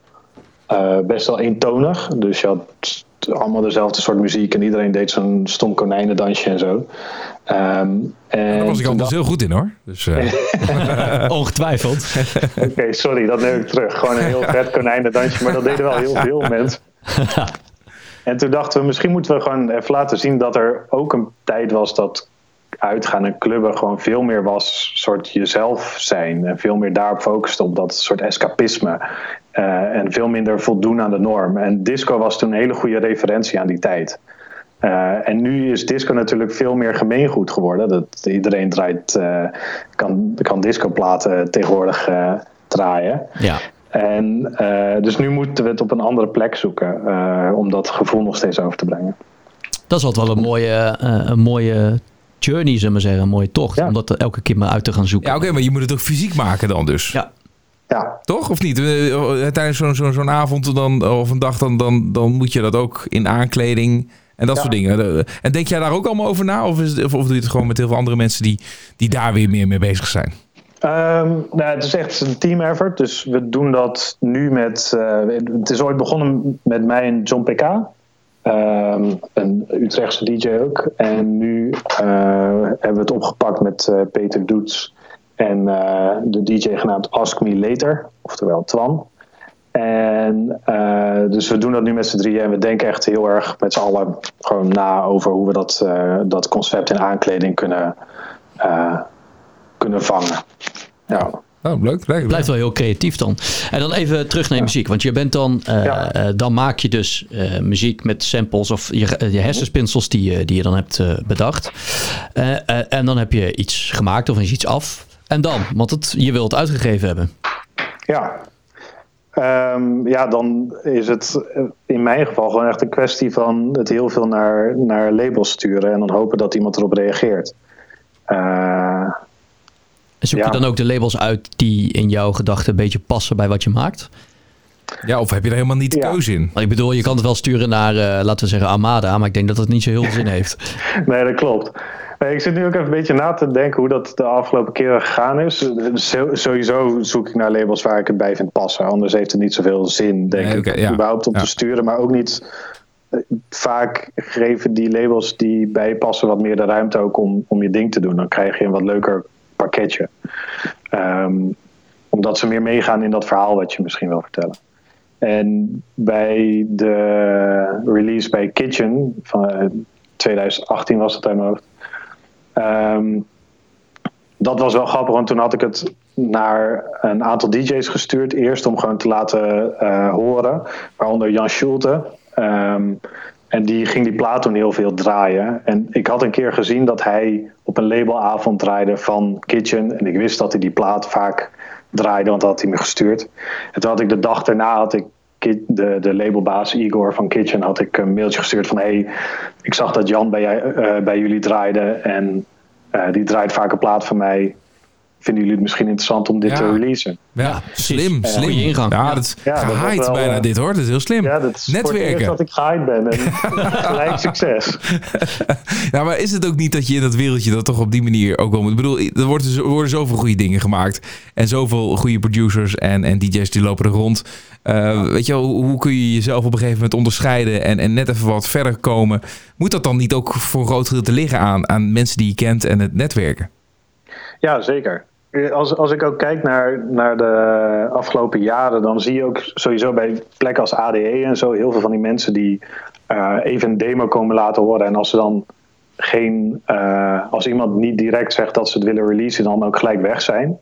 E: eh, best wel eentonig. Dus je had allemaal dezelfde soort muziek en iedereen deed zo'n stom konijnendansje en zo. Ehm, en
A: Daar was ik altijd heel goed in hoor. Dus, eh,
B: Ongetwijfeld.
E: Oké, sorry, dat neem ik terug. Gewoon een heel vet konijnendansje, maar dat deden wel heel veel mensen. En toen dachten we, misschien moeten we gewoon even laten zien dat er ook een tijd was dat uitgaan en clubben gewoon veel meer was soort jezelf zijn. En veel meer daarop focuste op dat soort escapisme. Eh, en veel minder voldoen aan de norm. En disco was toen een hele goede referentie aan die tijd. Eh, en nu is disco natuurlijk veel meer gemeengoed geworden. Dat iedereen draait, eh, kan, kan discoplaten tegenwoordig draaien.
B: Ja.
E: En, eh, dus nu moeten we het op een andere plek zoeken eh, om dat gevoel nog steeds over te brengen.
B: Dat is altijd wel een mooie, eh, een mooie journey, zullen we maar zeggen. Een mooie tocht.
E: Ja.
B: Om dat er elke keer maar uit te gaan zoeken.
A: Ja, oké, maar je moet het ook fysiek maken dan dus.
B: Ja.
E: Ja,
A: Toch? Of niet? Tijdens zo'n zo'n zo'n avond dan, of een dag, dan, dan, dan moet je dat ook in aankleding en dat
E: Ja.
A: soort dingen. En denk jij daar ook allemaal over na? Of, is het, of, of doe je het gewoon met heel veel andere mensen die, die daar weer meer mee bezig zijn?
E: Ehm, nou, het is echt een team effort. Dus we doen dat nu met. eh, het is ooit begonnen met mij en John PK. Ehm, een Utrechtse DJ ook. En nu eh, hebben we het opgepakt met eh, Peter Doets en de DJ genaamd Ask Me Later, oftewel Twan. En dus we doen dat nu met z'n drieën en we denken echt heel erg met z'n allen gewoon na over hoe we dat, dat concept in aankleding kunnen, kunnen vangen. Ja.
A: Oh, leuk. leuk.
B: Blijft wel heel creatief dan. En dan even terug naar muziek. Want je bent dan, eh,
E: Ja.
B: eh, dan maak je dus eh, muziek met samples of je, je hersenspinsels die, je- die je dan hebt bedacht. Eh, eh, en dan heb je iets gemaakt of is iets af. En dan, want het, je wilt het uitgegeven hebben.
E: Ja. Ehm, ja, dan is het in mijn geval gewoon echt een kwestie van het heel veel naar, naar labels sturen en dan hopen dat iemand erop reageert. Eh,
B: Zoek
E: Ja.
B: je dan ook de labels uit die in jouw gedachten een beetje passen bij wat je maakt?
A: Ja, of heb je er helemaal niet de
E: Ja.
A: keuze in?
B: Ik bedoel, je kan het wel sturen naar, eh, laten we zeggen, Armada. Maar ik denk dat het niet zo heel veel zin heeft.
E: nee, dat klopt. Nee, ik zit nu ook even een beetje na te denken hoe dat de afgelopen keren gegaan is. Zo- Sowieso zoek ik naar labels waar ik het bij vind passen. Anders heeft het niet zoveel zin, denk
A: Nee,
E: ik,
A: ja.
E: überhaupt om
A: Ja.
E: te sturen. Maar ook niet... eh, Vaak geven die labels die bij je passen wat meer de ruimte ook om, om je ding te doen. Dan krijg je een wat leuker pakketje. Ehm, omdat ze meer meegaan in dat verhaal wat je misschien wil vertellen. En bij de release bij Kitchen van eh, 2018 was het uit mijn hoofd. Ehm, dat was wel grappig, want toen had ik het naar een aantal DJ's gestuurd. Eerst om gewoon te laten eh, horen, waaronder Jan Schulte. Ehm, en die ging die plaat toen heel veel draaien. En ik had een keer gezien dat hij op een labelavond draaide van Kitchen. En ik wist dat hij die plaat vaak draaide, want dat had hij me gestuurd. En toen had ik de dag daarna had ik de, de labelbaas Igor van Kitchen had ik een mailtje gestuurd van hey, ik zag dat Jan bij, eh, bij jullie draaide en eh, die draait vaak een plaat van mij. Vinden jullie het misschien interessant om dit
A: Ja.
E: te releasen?
A: Ja, slim, slim.
B: Goeie ingang.
A: Ja, dat is
E: Ja, dat was
A: gehaaid
E: wel,
A: bijna
E: eh,
A: dit hoor. Dat is heel slim.
E: Ja, dat is voor het eerst
A: Netwerken.
E: dat ik gehaaid ben en gelijk succes.
A: Ja, maar is het ook niet dat je in dat wereldje dat toch op die manier ook wel moet? Ik bedoel, er worden, er worden zoveel goede dingen gemaakt. En zoveel goede producers en, en DJ's die lopen er rond. Eh, weet je wel, hoe, hoe kun je jezelf op een gegeven moment onderscheiden en, en net even wat verder komen? Moet dat dan niet ook voor een groot gedeelte liggen aan, aan mensen die je kent en het netwerken?
E: Ja, zeker. Als, als ik ook kijk naar, naar de afgelopen jaren, dan zie je ook sowieso bij plekken als ADE en zo heel veel van die mensen die eh, even een demo komen laten horen. En als ze dan geen, eh, als iemand niet direct zegt dat ze het willen releasen, dan ook gelijk weg zijn.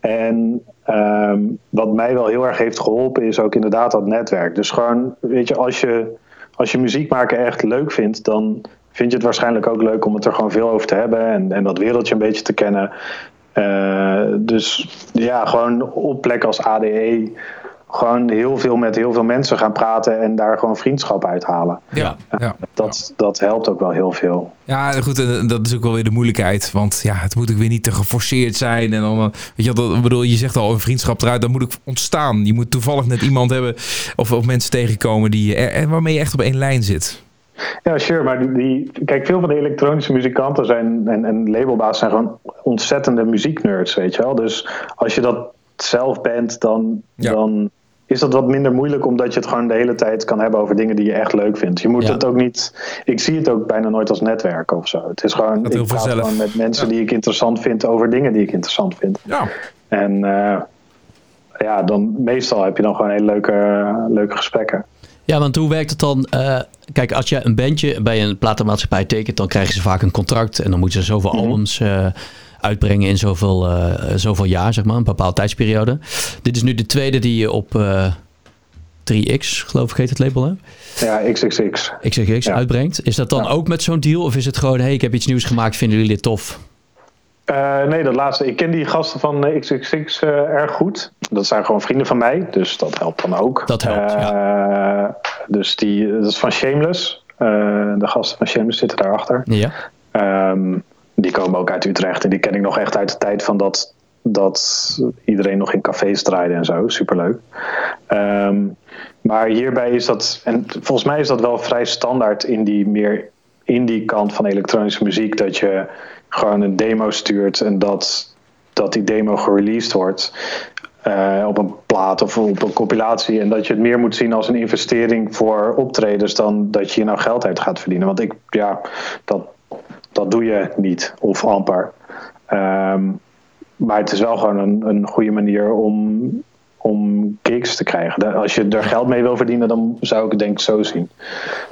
E: En ehm, wat mij wel heel erg heeft geholpen is ook inderdaad dat netwerk. Dus gewoon, weet je, als je, als je muziek maken echt leuk vindt, dan vind je het waarschijnlijk ook leuk om het er gewoon veel over te hebben en, en dat wereldje een beetje te kennen. Eh, dus ja, gewoon op plekken als ADE gewoon heel veel met heel veel mensen gaan praten en daar gewoon vriendschap uithalen.
A: Ja, ja.
E: Dat, dat helpt ook wel heel veel.
A: Ja, goed, en dat is ook wel weer de moeilijkheid. Want ja, het moet ook weer niet te geforceerd zijn. En dan, eh, weet je, dat, ik bedoel, je zegt al een vriendschap eruit, dan moet ook ontstaan. Je moet toevallig net iemand hebben of, of mensen tegenkomen die, er- waarmee je echt op één lijn zit.
E: Ja, sure. Maar die, kijk, veel van de elektronische muzikanten zijn, en, en labelbaas zijn gewoon ontzettende muzieknerds, weet je wel. Dus als je dat zelf bent, dan,
A: Ja.
E: dan is dat wat minder moeilijk, omdat je het gewoon de hele tijd kan hebben over dingen die je echt leuk vindt. Je moet
B: Ja.
E: het ook niet. Ik zie het ook bijna nooit als netwerk of zo. Het is gewoon.
A: Dat
E: ik praat gewoon met mensen die ik interessant vind over dingen die ik interessant vind.
A: Ja,
E: En eh, ja, dan meestal heb je dan gewoon hele leuke, leuke gesprekken.
B: Ja, want hoe werkt het dan? Eh, kijk, als je een bandje bij een platenmaatschappij tekent, dan krijgen ze vaak een contract. En dan moeten ze zoveel
E: Mhm.
B: albums eh, uitbrengen in zoveel, eh, zoveel jaar, zeg maar, een bepaalde tijdsperiode. Dit is nu de tweede die je op eh 3X, geloof ik heet het label hè?
E: Ja, XXX.
B: XXX
E: Ja.
B: uitbrengt. Is dat dan
E: Ja.
B: ook met zo'n deal? Of is het gewoon, hey, ik heb iets nieuws gemaakt, vinden jullie dit tof?
E: Eh, nee, dat laatste. Ik ken die gasten van XXX eh, erg goed. Dat zijn gewoon vrienden van mij, dus dat helpt dan ook.
B: Dat helpt,
E: Eh, Dus die, dat is van Shameless. Eh, de gasten van Shameless zitten daarachter.
B: Ja.
E: Ehm, die komen ook uit Utrecht. En die ken ik nog echt uit de tijd van dat, dat iedereen nog in cafés draaide en zo. Superleuk. Ehm, maar hierbij is dat, en volgens mij is dat wel vrij standaard in die meer indie kant van elektronische muziek. Dat je gewoon een demo stuurt en dat, dat die demo gereleased wordt. Eh, op een plaat of op een compilatie. En dat je het meer moet zien als een investering voor optredens dan dat je hier nou geld uit gaat verdienen. Want ik, ja, dat, dat doe je niet of amper. Ehm, maar het is wel gewoon een, een goede manier om, om gigs te krijgen. Als je er geld mee wil verdienen, dan zou ik het denk ik zo zien.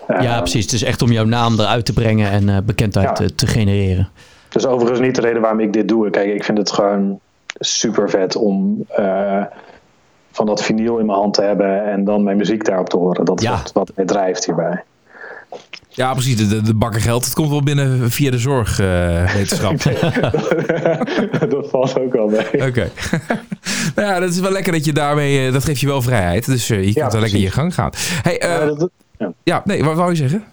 B: ja,
E: Ehm,
B: precies. Het is echt om jouw naam eruit te brengen en eh, bekendheid
E: Ja.
B: te, te genereren.
E: Dat is overigens niet de reden waarom ik dit doe. Kijk, ik vind het gewoon super vet om eh, van dat vinyl in mijn hand te hebben en dan mijn muziek daarop te horen. Dat is
B: Ja.
E: wat, wat mij drijft hierbij.
A: Ja, precies. De, de, bakken geld. Het komt wel binnen via de zorgwetenschap.
E: dat valt ook wel mee.
A: Oké. nou ja, dat is wel lekker dat je daarmee... eh, dat geeft je wel vrijheid. Dus eh, je kunt wel lekker je gang gaan. Hey, eh,
E: Ja, dat- ja.
A: ja, nee, wat wou je zeggen?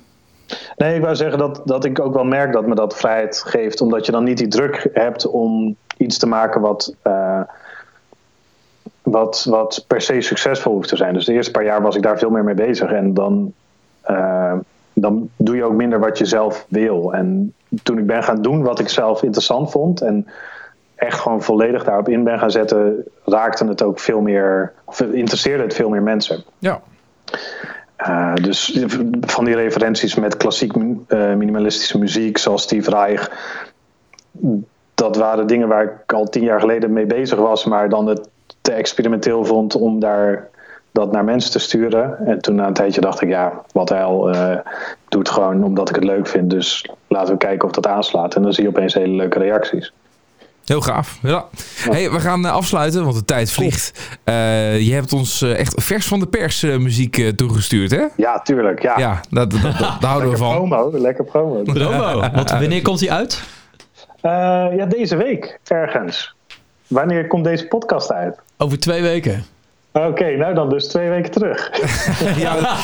E: Nee, ik wou zeggen dat, dat ik ook wel merk dat me dat vrijheid geeft. Omdat je dan niet die druk hebt om iets te maken wat, eh, wat, wat per se succesvol hoeft te zijn. Dus de eerste paar jaar was ik daar veel meer mee bezig. En dan, eh, dan doe je ook minder wat je zelf wil. En toen ik ben gaan doen wat ik zelf interessant vond. En echt gewoon volledig daarop in ben gaan zetten. Raakte het ook veel meer. Of interesseerde het veel meer mensen.
A: Ja.
E: Uh, dus van die referenties met klassiek uh, minimalistische muziek, zoals Steve Reich. Dat waren dingen waar ik al tien jaar geleden mee bezig was, maar dan het te experimenteel vond om daar dat naar mensen te sturen. En toen na een tijdje dacht ik, ja, wat hel, uh, ik doe het gewoon omdat ik het leuk vind. Dus laten we kijken of dat aanslaat. En dan zie je opeens hele leuke reacties.
A: Heel gaaf. Ja. Hey, we gaan uh, afsluiten, want de tijd vliegt. Uh, je hebt ons echt vers van de pers muziek toegestuurd, hè?
E: Ja, tuurlijk. Ja,
A: ja dat, dat, dat, daar houden we van.
E: Promo, lekker promo.
B: Promo. Want wanneer komt hij uit?
E: Uh, ja, deze week ergens. Wanneer komt deze podcast uit?
B: Over twee weken.
E: Oké, okay, nou dan dus twee weken terug.
A: ja,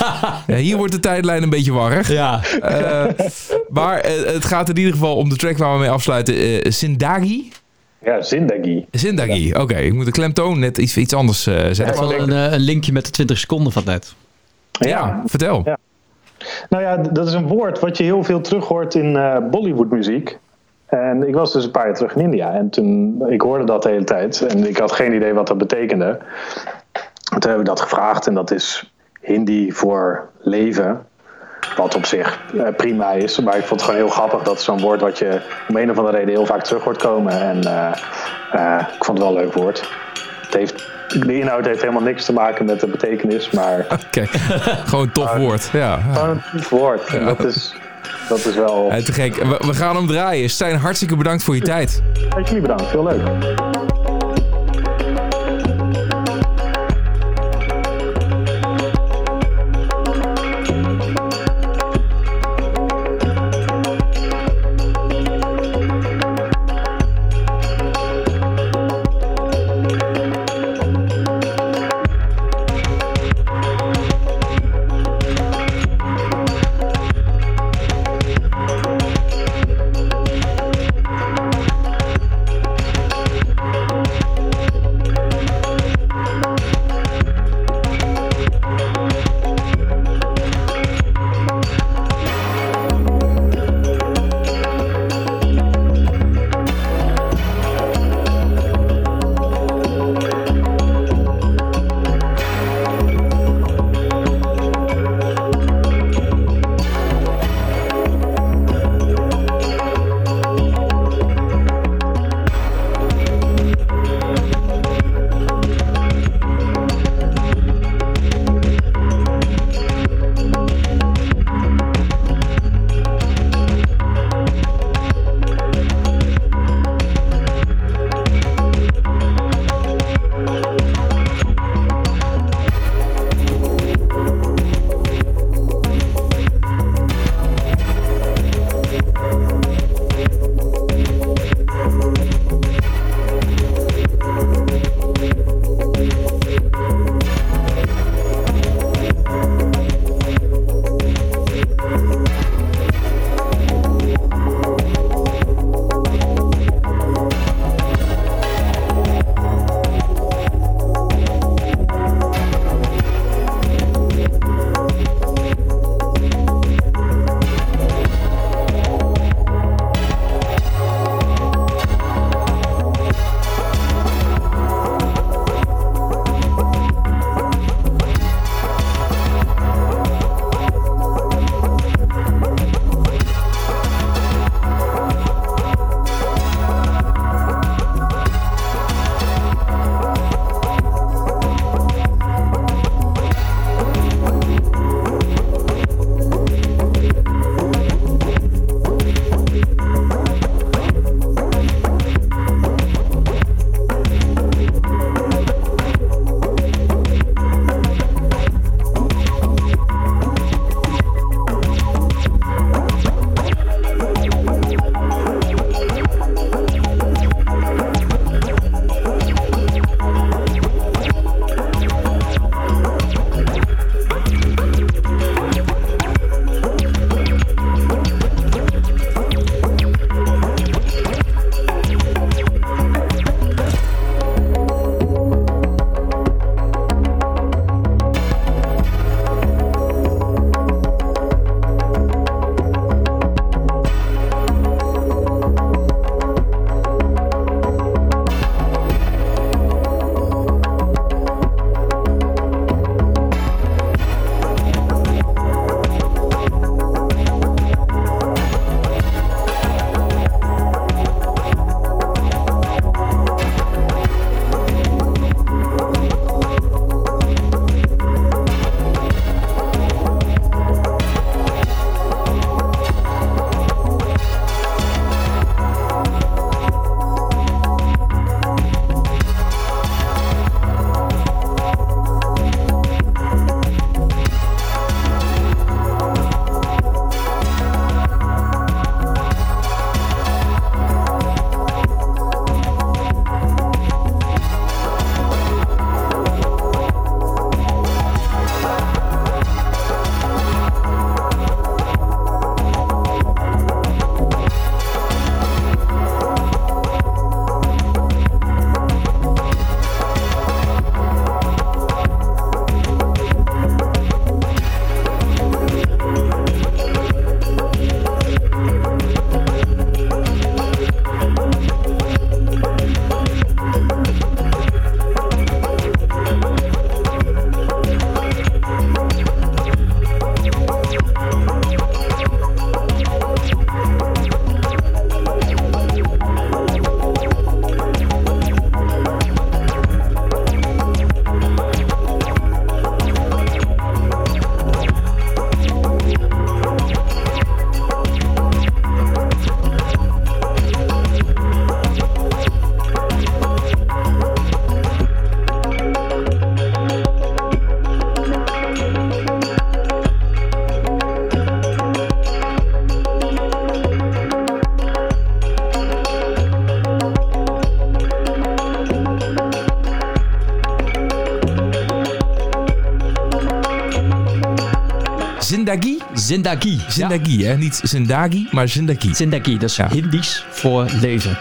A: ja, hier wordt de tijdlijn een beetje warrig.
B: Ja.
A: Uh, maar uh, het gaat in ieder geval om de track waar we mee afsluiten. Uh, Sindagi.
E: Ja, Zindagi.
A: Zindagi, ja. oké. Okay. Ik moet de klemtoon net iets, iets anders uh, zetten.
B: Ja, wel een, een, linkje met de 20 seconden van net.
A: Ja, ja vertel.
E: Ja. Nou ja, dat is een woord wat je heel veel terug hoort in uh, Bollywood-muziek. En ik was dus een paar jaar terug in India. En toen, ik hoorde dat de hele tijd. En ik had geen idee wat dat betekende. Toen hebben we dat gevraagd. En dat is Hindi voor leven. Wat op zich uh, prima is. Maar ik vond het gewoon heel grappig. Dat is zo'n woord wat je om een of andere reden heel vaak terug hoort komen. En uh, uh, ik vond het wel een leuk woord. Het heeft, de inhoud heeft helemaal niks te maken met de betekenis. Maar
A: Kijk, gewoon een tof woord. Ja.
E: Gewoon een tof woord. En dat is... Dat is wel...
A: Ja, te gek. We, we, gaan hem draaien. Stijn, hartstikke bedankt voor je tijd.
E: Ja, jullie bedankt. Heel leuk.
A: Zindagi?
B: Zindagi. Ja.
A: Hè? Niet Zindagi, maar Zindagi.
B: Zindagi, dat is
A: Ja.
B: Hindisch voor leven.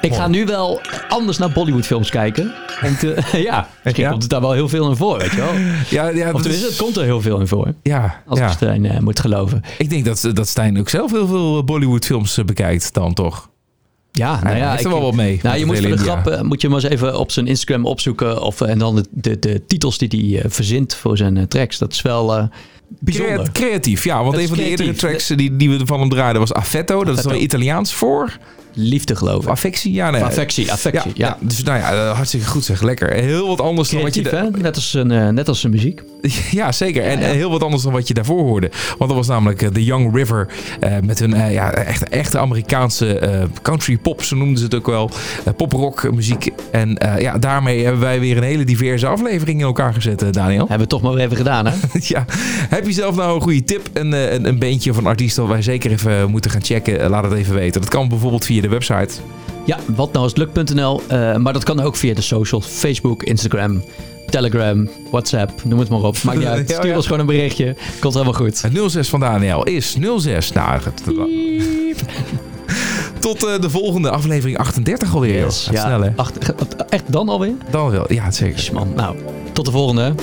B: Ik ga nu wel anders naar Bollywoodfilms kijken. Om te, ja, misschien
A: Ja?
B: komt het daar wel heel veel in voor, weet je wel.
A: Ja, ja,
B: Of tenminste, het komt er heel veel in voor.
A: ja,
B: Als
A: ja.
B: Stijn eh, moet geloven.
A: Ik denk dat, dat Stijn ook zelf heel veel Bollywood films eh, bekijkt dan toch.
B: Ja, nou
A: Hij
B: ja.
A: er wel wat mee.
B: Nou, je moet voor de grap eh, moet je maar eens even op zijn Instagram opzoeken. Of, en dan de, de, de titels die hij eh, verzint voor zijn eh, tracks. Dat is wel eh, bijzonder.
A: Crea- creatief, ja. Want een van de eerdere tracks die, die we van hem draaiden was Affetto. Dat is dan Italiaans voor.
B: Liefde
A: Of
B: geloven.
A: affectie? Ja, nee.
B: Affectie, affectie.
A: Ja,
B: Ja,
A: ja. dus nou ja, eh, hartstikke goed zeg. Lekker. Heel wat anders dan wat je...
B: Creatief,
A: da-
B: hè? Net als, zijn, eh, net als zijn muziek.
A: Ja, zeker. En
B: Ja,
A: eh, heel wat anders dan wat je daarvoor hoorde. Want dat was namelijk The Young River. met hun ja, echt, echte Amerikaanse eh, country pop, zo noemden ze het ook wel. poprock muziek. En eh, ja, daarmee hebben wij weer een hele diverse aflevering in elkaar gezet, Daniel.
B: Hebben we toch maar weer even gedaan, hè?
A: ja. Heb je zelf nou een goede tip? Een, eh, een, een beentje of een artiest dat wij zeker even moeten gaan checken? Eh, Laat het even weten. Dat kan bijvoorbeeld via de website.
B: Ja, watnoualslukt.nl. eh maar dat kan ook via de socials. Facebook, Instagram, Telegram, WhatsApp. Noem het maar op. Maakt niet uit.
A: Ja,
B: Stuur
A: ja.
B: ons gewoon een berichtje. Komt helemaal goed.
A: Het 06 van Daniel is 06. Nou, het- tot eh, de volgende aflevering 38 alweer.
B: ja,
A: snel hè?
B: Acht- echt dan alweer?
A: Dan wel. Ja, zeker.
B: Man, nou, tot de volgende.